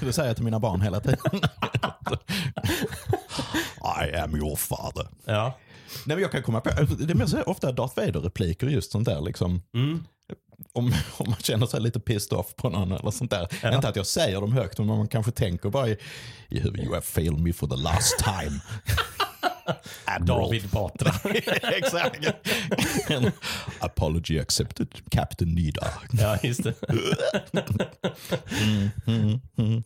(laughs) det säger jag till mina barn hela tiden. (laughs) I am your father. ja. Nej, men jag kan komma på, det är mer ofta Darth Vader-repliker just sånt där. Liksom. Mm. Om, (laughs) om man känner sig lite pissed off på någon eller sånt där. Ja. Inte att jag säger dem högt, men man kanske tänker bara i, you have failed me for the last time. Admiral. (laughs) David Batra. (laughs) Exakt. En apology accepted, Captain Nida. ja, just det. Mm, mm, mm.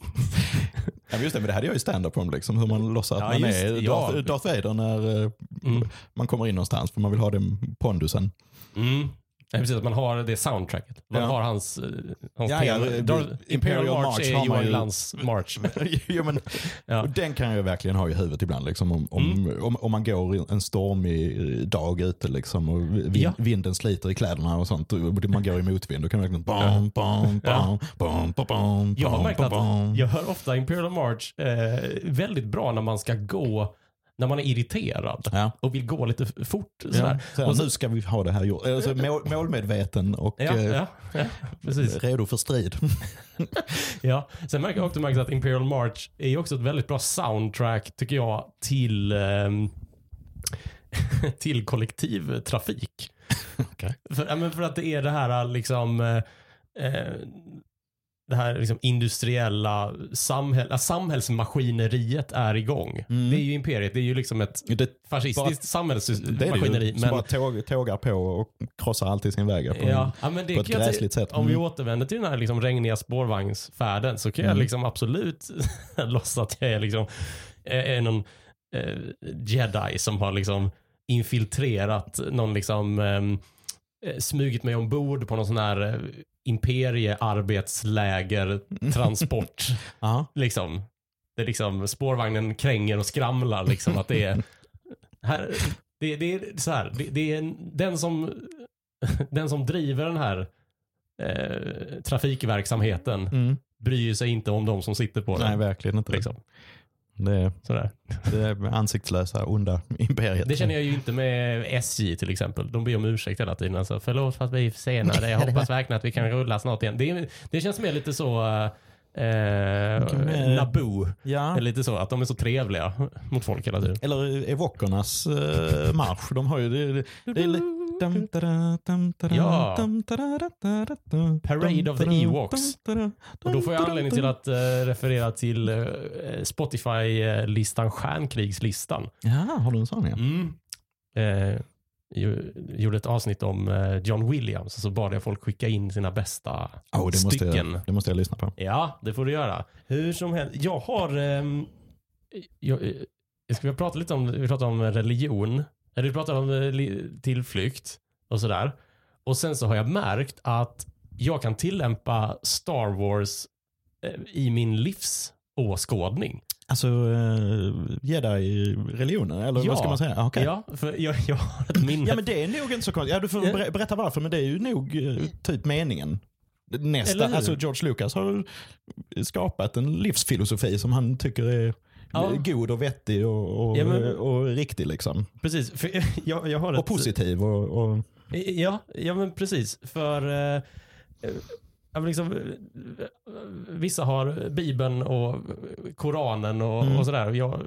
Ja, just det, men det hade jag ju stand-up om, liksom, hur man låtsas att Ja, man just är ja. Darth, Darth Vader när eh, Mm. man kommer in någonstans, för man vill ha den pondusen. Nej, precis, att man har det soundtracket. Man Ja. har hans, eh, hans Ja, ja, Imperial Imperial March, March är Johan Glans March. (laughs) jo, men, Ja. och den kan jag verkligen ha i huvudet ibland. Liksom, om, om, Mm. om, om man går en stormig dag ute liksom, och vind, Ja. vinden sliter i kläderna och sånt. Och man går i motvind. Då kan man verkligen... Bam, bam, Ja. bam, bam, bam, Jag har bam, märkt bam, bam. att jag hör ofta Imperial March eh, väldigt bra när man ska gå, när man är irriterad Ja. och vill gå lite fort. Ja, Sådär. så, Och så- nu ska vi ha det här gjort. Alltså, mål, målmedveten och Ja, eh, ja, ja, redo för strid. (laughs) Ja. Sen märker jag också märkt att Imperial March är också ett väldigt bra soundtrack tycker jag till, ehm, (laughs) till kollektivtrafik. (laughs) Okej. För, ja, för att det är det här liksom eh, eh, det här liksom industriella samhäll, ja, samhällsmaskineriet är igång. Mm. Det är ju imperiet, det är ju liksom ett Det, fascistiskt det är det samhällsmaskineri. som Men, bara tåg, tågar på och krossar alltid sin väg på, ja, ja, men det på ett jag gräsligt sätt. Om vi Mm. återvänder till den här liksom regniga spårvagnsfärden så kan jag Mm. liksom absolut (laughs) låtsas att jag är, liksom, är någon eh, jedi som har liksom infiltrerat någon liksom ehm, eh, smugit mig ombord på någon sån här eh, imperiearbetsläger transport. (laughs) Ja. liksom. Det är liksom spårvagnen kränger och skramlar liksom att det är (laughs) här, det, det är så här, det, det är en, den som (laughs) den som driver den här eh, trafikverksamheten Mm. bryr sig inte om de som sitter på den. Nej, verkligen inte. liksom. Det, Sådär. det är ansiktslösa, onda imperiet. Det känner jag ju inte med SJ till exempel. De ber om ursäkt hela tiden. Alltså, förlåt för att vi är försenade. (laughs) Jag hoppas verkligen att vi kan rulla snart igen. Det, det känns mer lite så eh, men- Naboo. Ja. Lite så att de är så trevliga mot folk hela tiden. Eller evokernas eh, marsch. De har ju... Det, det, det är li- dum, tada, dum, tada, Ja. Parade of the Ewoks. Och då får jag anledning till att eh, referera till eh, Spotify-listan Stjärnkrigslistan. Ja, har du en sån ja? Mm. Eh, ju- gjorde ett avsnitt om eh, John Williams och så bad jag folk skicka in sina bästa Oh, det, måste stycken. jag, det måste jag lyssna på. Ja, det får du göra. Hur som helst. Jag har... ehm, jag, jag ska vi prata lite om, vi pratar om religion. Vi pratar om eh, tillflykt och sådär. Och sen så har jag märkt att jag kan tillämpa Star Wars eh, i min livsåskådning. Alltså, uh, jedi-religionen, eller Ja. vad ska man säga? Okej. Ja, för jag, jag har ett minne. Ja men det är nog inte så konstigt. Ja, du får ber- berätta varför, men det är ju nog eh, typ meningen. Nästa, alltså George Lucas har skapat en livsfilosofi som han tycker är Ja. god och vettig och, och, Ja, men- och riktig. Liksom. Precis. För (laughs) jag, jag har ett, Och positiv. Och, och, Ja, ja men precis. För eh, ja, liksom, vissa har Bibeln och Koranen och, Mm. och sådär. Jag,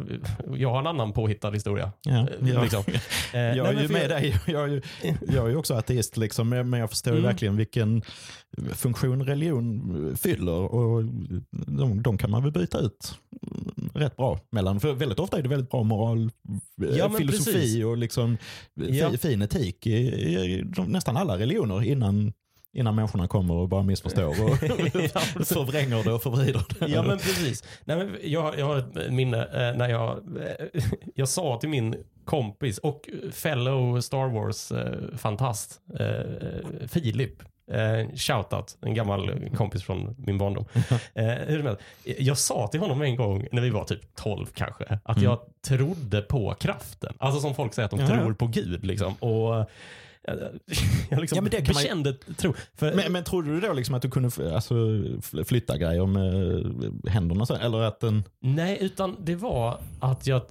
jag har en annan påhittad historia. ja, Eh, jag, Liksom. (laughs) Eh, jag är ju med jag- dig. Jag är ju, (laughs) jag är ju också ateist, liksom, men jag förstår Mm. verkligen vilken funktion religion fyller. Och de, de kan man väl byta ut rätt bra mellan. För väldigt ofta är det väldigt bra moral, Ja, men filosofi precis. och liksom fi, Ja. fin etik i, i de, nästan alla religioner innan, innan människorna kommer och bara missförstår och Ja, (laughs) (laughs) förvränger det och förvrider det. Ja men precis. Nej, men jag, jag har ett minne eh, när jag, eh, (laughs) jag sa till min kompis och fellow Star Wars-fantast eh, Filip, eh, shoutout, en gammal kompis från min barndom. (laughs) Eh, hur helst, jag sa till honom en gång när vi var typ 12 kanske, att Mm. jag trodde på kraften. Alltså som folk säger att de Ja. tror på Gud. Liksom. Och eh, (laughs) jag liksom Ja, men det kan man bekände tro. För, Men, men trodde du då liksom att du kunde alltså, fl- flytta grejer med händerna? så? Eller att den... Nej, utan det var att jag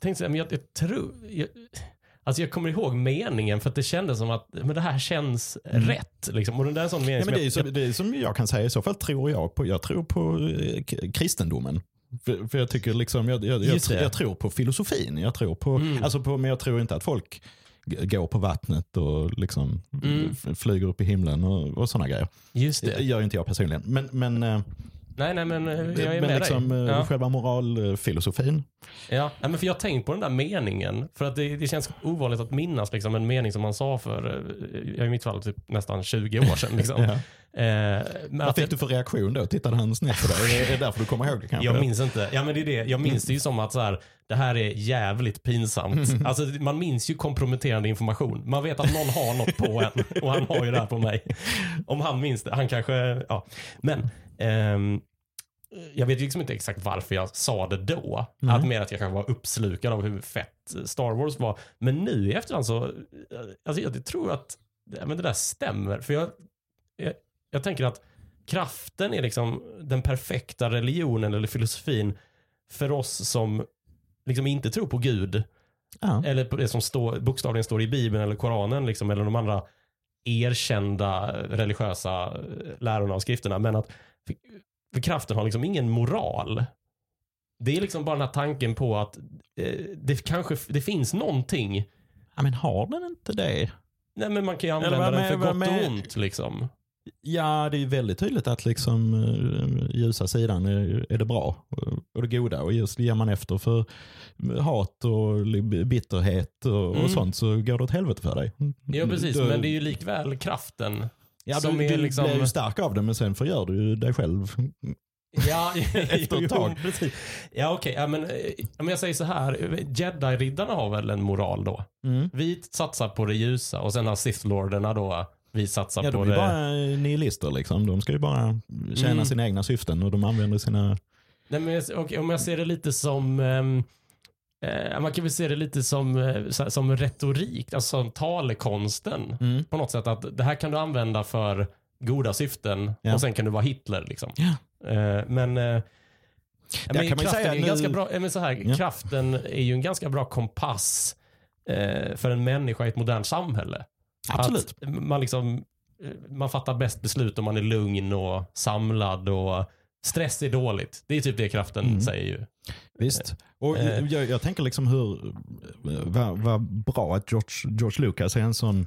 tänkte säga, men jag, jag tror... Jag, alltså jag kommer ihåg meningen för att det kändes som att men det här känns rätt. Liksom. Och den där är sån mening Mm. Ja, men det, är som det är som jag kan säga, i så fall tror jag på, jag tror på eh, kristendomen. För, för jag tycker liksom, jag, jag, jag, jag tror på filosofin. Jag tror på, Mm. alltså på, men jag tror inte att folk går på vattnet och liksom Mm. flyger upp i himlen och, och sådana grejer. just Det det. gör inte jag personligen. Men, men, eh, Nej, nej, men eh, jag är men med liksom, dig. eh, Ja. själva moralfilosofin. Ja, nej, men för jag har tänkt på den där meningen. För att det, det känns ovanligt att minnas liksom, en mening som man sa för, eh, i mitt fall, typ nästan 20 år sedan. Liksom. (laughs) Ja. Eh, men Vad att fick du för reaktion då? Tittade han snett på dig? Är det- Är det därför du kommer ihåg det kanske? jag minns inte. Ja, men det är det. Jag minns det ju som att så här, det här är jävligt pinsamt. Alltså, man minns ju komprometterande information. Man vet att någon har något på en och han har ju det här på mig. Om han minns det. Han kanske, ja. Men ehm, jag vet liksom inte exakt varför jag sa det då. Nej. Att mer att jag kanske var uppslukad av hur fett Star Wars var. Men nu i efterhand så, alltså jag tror att men det där stämmer. För jag, jag, jag tänker att kraften är liksom den perfekta religionen eller filosofin för oss som liksom inte tror på Gud. Ja. Eller på det som står, bokstavligen står i Bibeln eller Koranen liksom, eller de andra erkända religiösa lärorna och skrifterna. Men att för, för kraften har liksom ingen moral. Det är liksom bara den här tanken på att eh, det kanske det finns någonting. ja, men har den inte det? Nej men man kan ju använda vad den för med- gott och med- ont liksom. Ja, det är väldigt tydligt att liksom eh, ljusa sidan är, är det bra och- och det goda. Och just ger man efter för hat och bitterhet och, Mm. och sånt så går det åt helvete för dig. Ja precis, Du- men det är ju likväl kraften. Ja, du, är du liksom- blir ju stark av det men sen förgör du ju dig själv. (laughs) Ja, (laughs) (laughs) Efter ett tag. Precis. Ja okej, ja, men, eh, jag säger så här. Jedi-riddarna har väl en moral då? Mm. Vi satsar på det ljusa och sen har Sith-lorderna då, vi satsar Ja, på de är det... bara nihilister liksom. De ska ju bara tjäna Mm. sina egna syften och de använder sina... Nej, men, okej, om jag ser det lite som... ehm, eh, man kan väl se det lite som, eh, som retorik, alltså som talekonsten. Mm. På något sätt att det här kan du använda för goda syften Ja. och sen kan du vara Hitler. Liksom. Ja. Eh, men eh, men kan kraften säga är ju nu- ganska bra, ja, men så här, Ja. Kraften är ju en ganska bra kompass eh, för en människa i ett modernt samhälle. Absolut. Att man, liksom, eh, man fattar bäst beslut om man är lugn och samlad och stress är dåligt. Det är typ det kraften Mm. säger ju. Visst. Och Eh. jag, jag tänker liksom hur, vad, vad bra att George, George Lucas är en sån,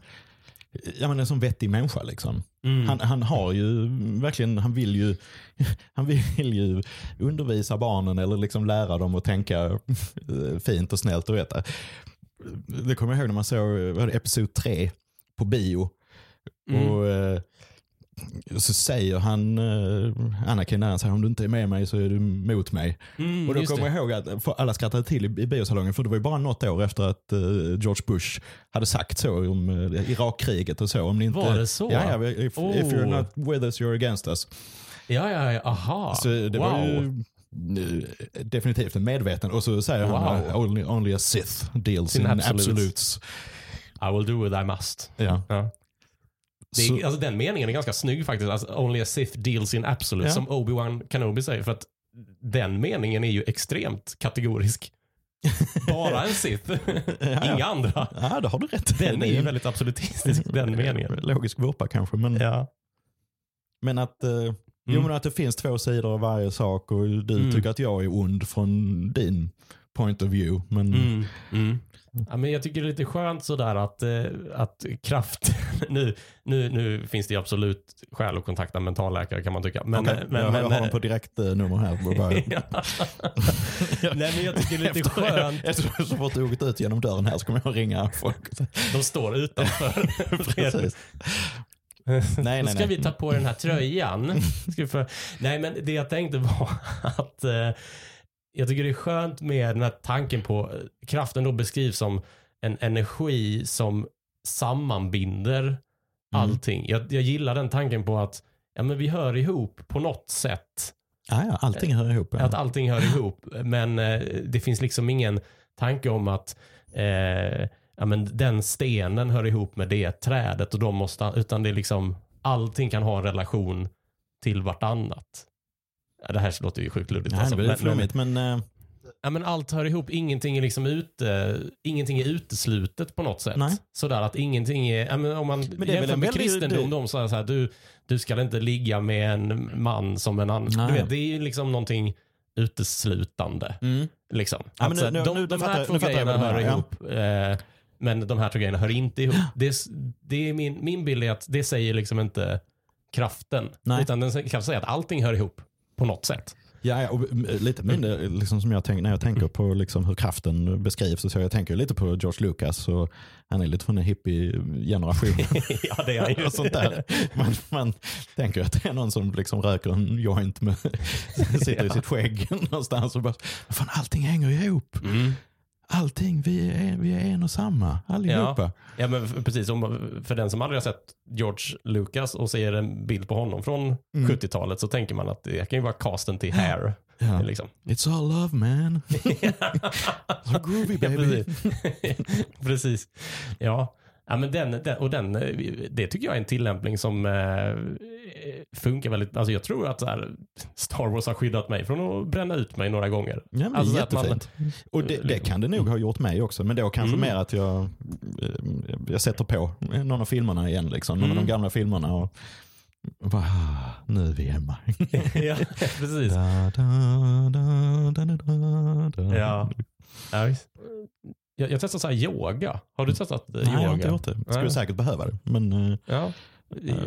ja, men en sån vettig människa. Liksom. Mm. Han, han har ju verkligen, han vill ju, (laughs) han vill ju undervisa barnen eller liksom lära dem att tänka eh, fint och snällt och veta. Det kommer jag ihåg när man såg episod 3 på bio. Mm. Och eh, så säger han, eh, Anakin när han säger om du inte är med mig så är du mot mig. Mm, Och då kommer jag ihåg att alla skrattade till i, i biosalongen för det var ju bara något år efter att eh, George Bush hade sagt så om uh, Irakkriget och så. Om ni inte, Var det så? Ja, ja if, if Oh. you're not with us you're against us. Ja, ja, ja. Aha. Så det wow. var ju definitivt en medveten. Och så säger han Wow. uh, only, only a Sith deals In in, absolutes. absolutes. I will do what I must. Ja. Ja. Det är, Så, alltså, den meningen är ganska snygg faktiskt. Alltså, Only a Sith deals in absolute, Ja. som Obi-Wan Kenobi säger. För att den meningen är ju extremt kategorisk. (laughs) Bara en Sith, inga andra. ja, det har du rätt Den är ju väldigt absolutistisk, den meningen. Logisk vurpa kanske. Men, Ja. men att eh, Jo Mm. men att det finns två sidor av varje sak och du Mm. tycker att jag är ond från din point of view. Men Mm. Ja, men jag tycker det är lite skönt sådär att, eh, att kraft, (laughs) nu, nu, nu finns det ju absolut skäl att kontakta en mentalläkare kan man tycka. Men, Okej, men, jag, men, jag har dem på direktnummer här. Och bara, (laughs) Ja. (laughs) Nej men jag tycker det är lite Efter- skönt. efter- Så fort du gått ut genom dörren här så kommer jag ringa folk. De står utanför. Precis. Nej, Då nej, ska nej. vi ta på den här tröjan. Ska vi få... Nej, men det jag tänkte var att eh, jag tycker det är skönt med den här tanken på eh, kraften då beskrivs som en energi som sammanbinder allting. Jag, jag gillar den tanken på att ja, men vi hör ihop på något sätt. Ja, ja, allting hör ihop. Ja. Att allting hör ihop. Men eh, det finns liksom ingen tanke om att eh, ja, men den stenen hör ihop med det trädet och de måste, utan det är liksom allting kan ha en relation till vartannat. Ja, det här låter ju sjukt luddigt. Nej, alltså, det blir men- flummigt men eh, Ja, men allt hör ihop, ingenting är liksom ute, ingenting är uteslutet på något sätt. Nej. Sådär att ingenting är, ja, men om man det är väl jämför med kristendom, det- de säger så här, du, du ska inte ligga med en man som en annan. Nej. Du vet, det är ju liksom någonting uteslutande. mm. Liksom. Ja, men nu- de, nu- de nu fattar här två grejerna hör ihop, eh, men de här två grejerna hör inte ihop. Det, det är min, min bild är att det säger liksom inte kraften, Nej. utan den kraften säger att allting hör ihop på något sätt. Ja, och mm, lite mindre liksom som jag tänker, när jag tänker på liksom hur kraften beskrivs. Så jag tänker lite på George Lucas. Och han är lite från en hippie-generation. (laughs) ja, det är han ju. och sånt där. Man, man tänker att det är någon som liksom röker en joint med, (laughs) sitter i Ja. sitt skägg (laughs) någonstans och bara, fan allting hänger ihop. Mm. Allting, vi är, vi är en och samma allihopa. Ja, men f- precis. Om, för den som aldrig har sett George Lucas och ser en bild på honom från Mm. 70-talet så tänker man att det kan ju vara casten till Hair. Ja. Liksom. It's all love man. (laughs) so groovy Ja, baby. precis. (laughs) precis. Ja. Ja, men den, den, och den, eh, det tycker jag är en tillämpning som eh, funkar väldigt. Alltså jag tror att här, Star Wars har skyddat mig från att bränna ut mig några gånger. Ja, men Alltså att man- jättefint. och det, det kan det nog ha gjort mig också. Men då kanske Mm. mer att jag, eh, jag sätter på någon av filmerna igen. Liksom, någon av Mm. de gamla filmerna. Och, bara, nu är vi hemma. (laughs) ja, precis. Da, da, da. Ja. Ja, visst. Jag, jag testar så här yoga. Har du testat eh, Nej, jag har yoga? inte gjort det. Skulle Nej. säkert behöva det. Men eh, Ja.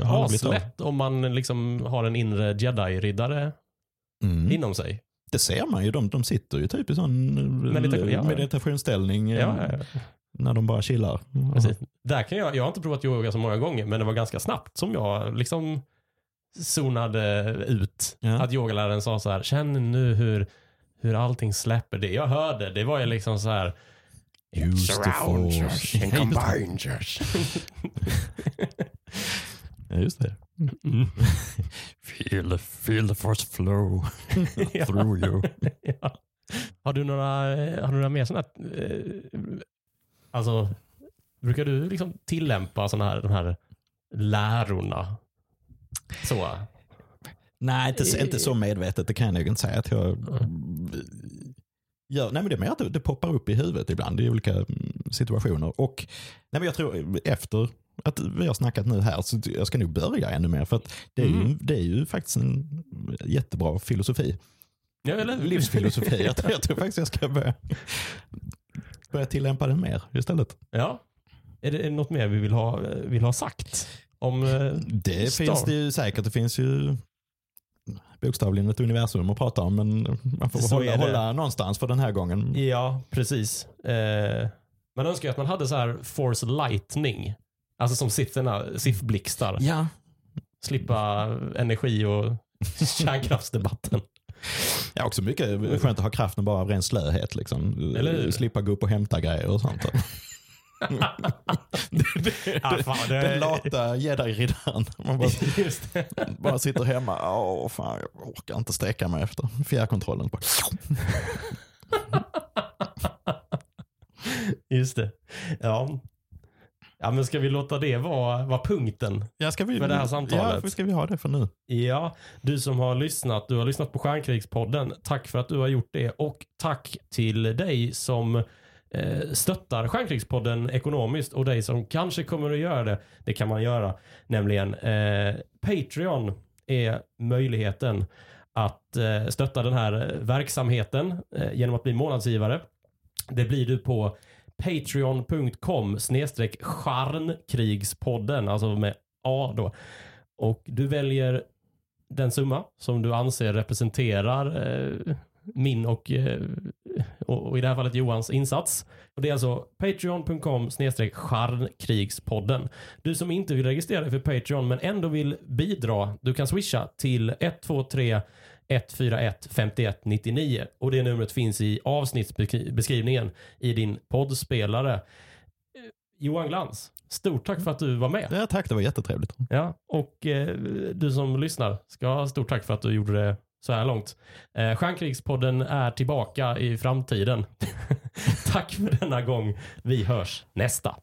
Av. Aslätt om man liksom har en inre jedi-riddare mm. inom sig. det ser man ju. De, de sitter ju typ i sån eh, Meditation, ja. meditationsställning eh, Ja, ja, när de bara chillar. Precis. Där kan jag, jag har inte provat yoga så många gånger, men det var ganska snabbt som jag liksom zonade ut. Att yogaläraren sa så här, känn nu hur, hur allting släpper. Det jag hörde, det var ju liksom så här, Use the surround force. and combine us. Ja, just det. Mm. (laughs) Feel the, feel the force flow (laughs) through you. (laughs) ja. Har du några, har du några mer sådana eh, alltså, brukar du liksom tillämpa såna här, de här lärorna? Så. Nej, inte, inte så medvetet. Det kan jag nog inte säga att jag gör. Nej, men det är mer att det, poppar upp i huvudet ibland i olika mm, situationer. Och nej, men jag tror efter att vi har snackat nu här så jag ska nog börja ännu mer. För att det, är ju, Mm. det är ju faktiskt en jättebra filosofi. Ja, eller? Livsfilosofi. (laughs) jag, tror, jag tror faktiskt jag ska börja, börja tillämpa den mer istället. Ja. Är det, något mer vi vill ha, vill ha sagt? Om, eh, Det Star. finns det ju säkert. Det finns ju bokstavligen ett universum att prata om. Men man får Så hålla, hålla någonstans för den här gången. ja, precis. Eh, man önskar ju att man hade så här force lightning. Alltså som sitter SIF-blixtar. Ja, Slippa energi och (laughs) kärnkraftsdebatten. Ja, också mycket skönt att ha kraften bara av ren slöhet. Liksom. Slippa gå upp och hämta grejer och sånt. Ja, (laughs) fan, det- Den lata jedi-riddaren. Man bara, bara sitter hemma. Åh, fan, jag orkar inte sträcka mig efter fjärrkontrollen. Bara- Just det. Ja. ja, men ska vi låta det vara, vara punkten? Ja, ska vi, För det här samtalet. Ja, ska vi ha det för nu? Ja, du som har lyssnat, du har lyssnat på Stjärnkrigspodden. Tack för att du har gjort det och tack till dig som eh, stöttar Stjärnkrigspodden ekonomiskt och dig som kanske kommer att göra det. Det kan man göra, nämligen eh, Patreon är möjligheten att eh, stötta den här verksamheten eh, genom att bli månadsgivare. Det blir du på patreon.com snedstreck charnkrigspodden, alltså med A då. Och du väljer den summa som du anser representerar eh, min och, eh, och, och i det här fallet Johans insats. Och det är alltså patreon.com charnkrigspodden. Du som inte vill registrera dig för Patreon men ändå vill bidra, du kan swisha till 123 141 51 99 och det numret finns i avsnittsbeskrivningen i din poddspelare. Eh, Johan Glans, stort tack för att du var med. Ja, tack, det var jättetrevligt. Ja, och eh, du som lyssnar ska ha stort tack för att du gjorde det så här långt. Eh, Stjärnkrigspodden är tillbaka i framtiden. (laughs) tack för denna gång. Vi hörs nästa.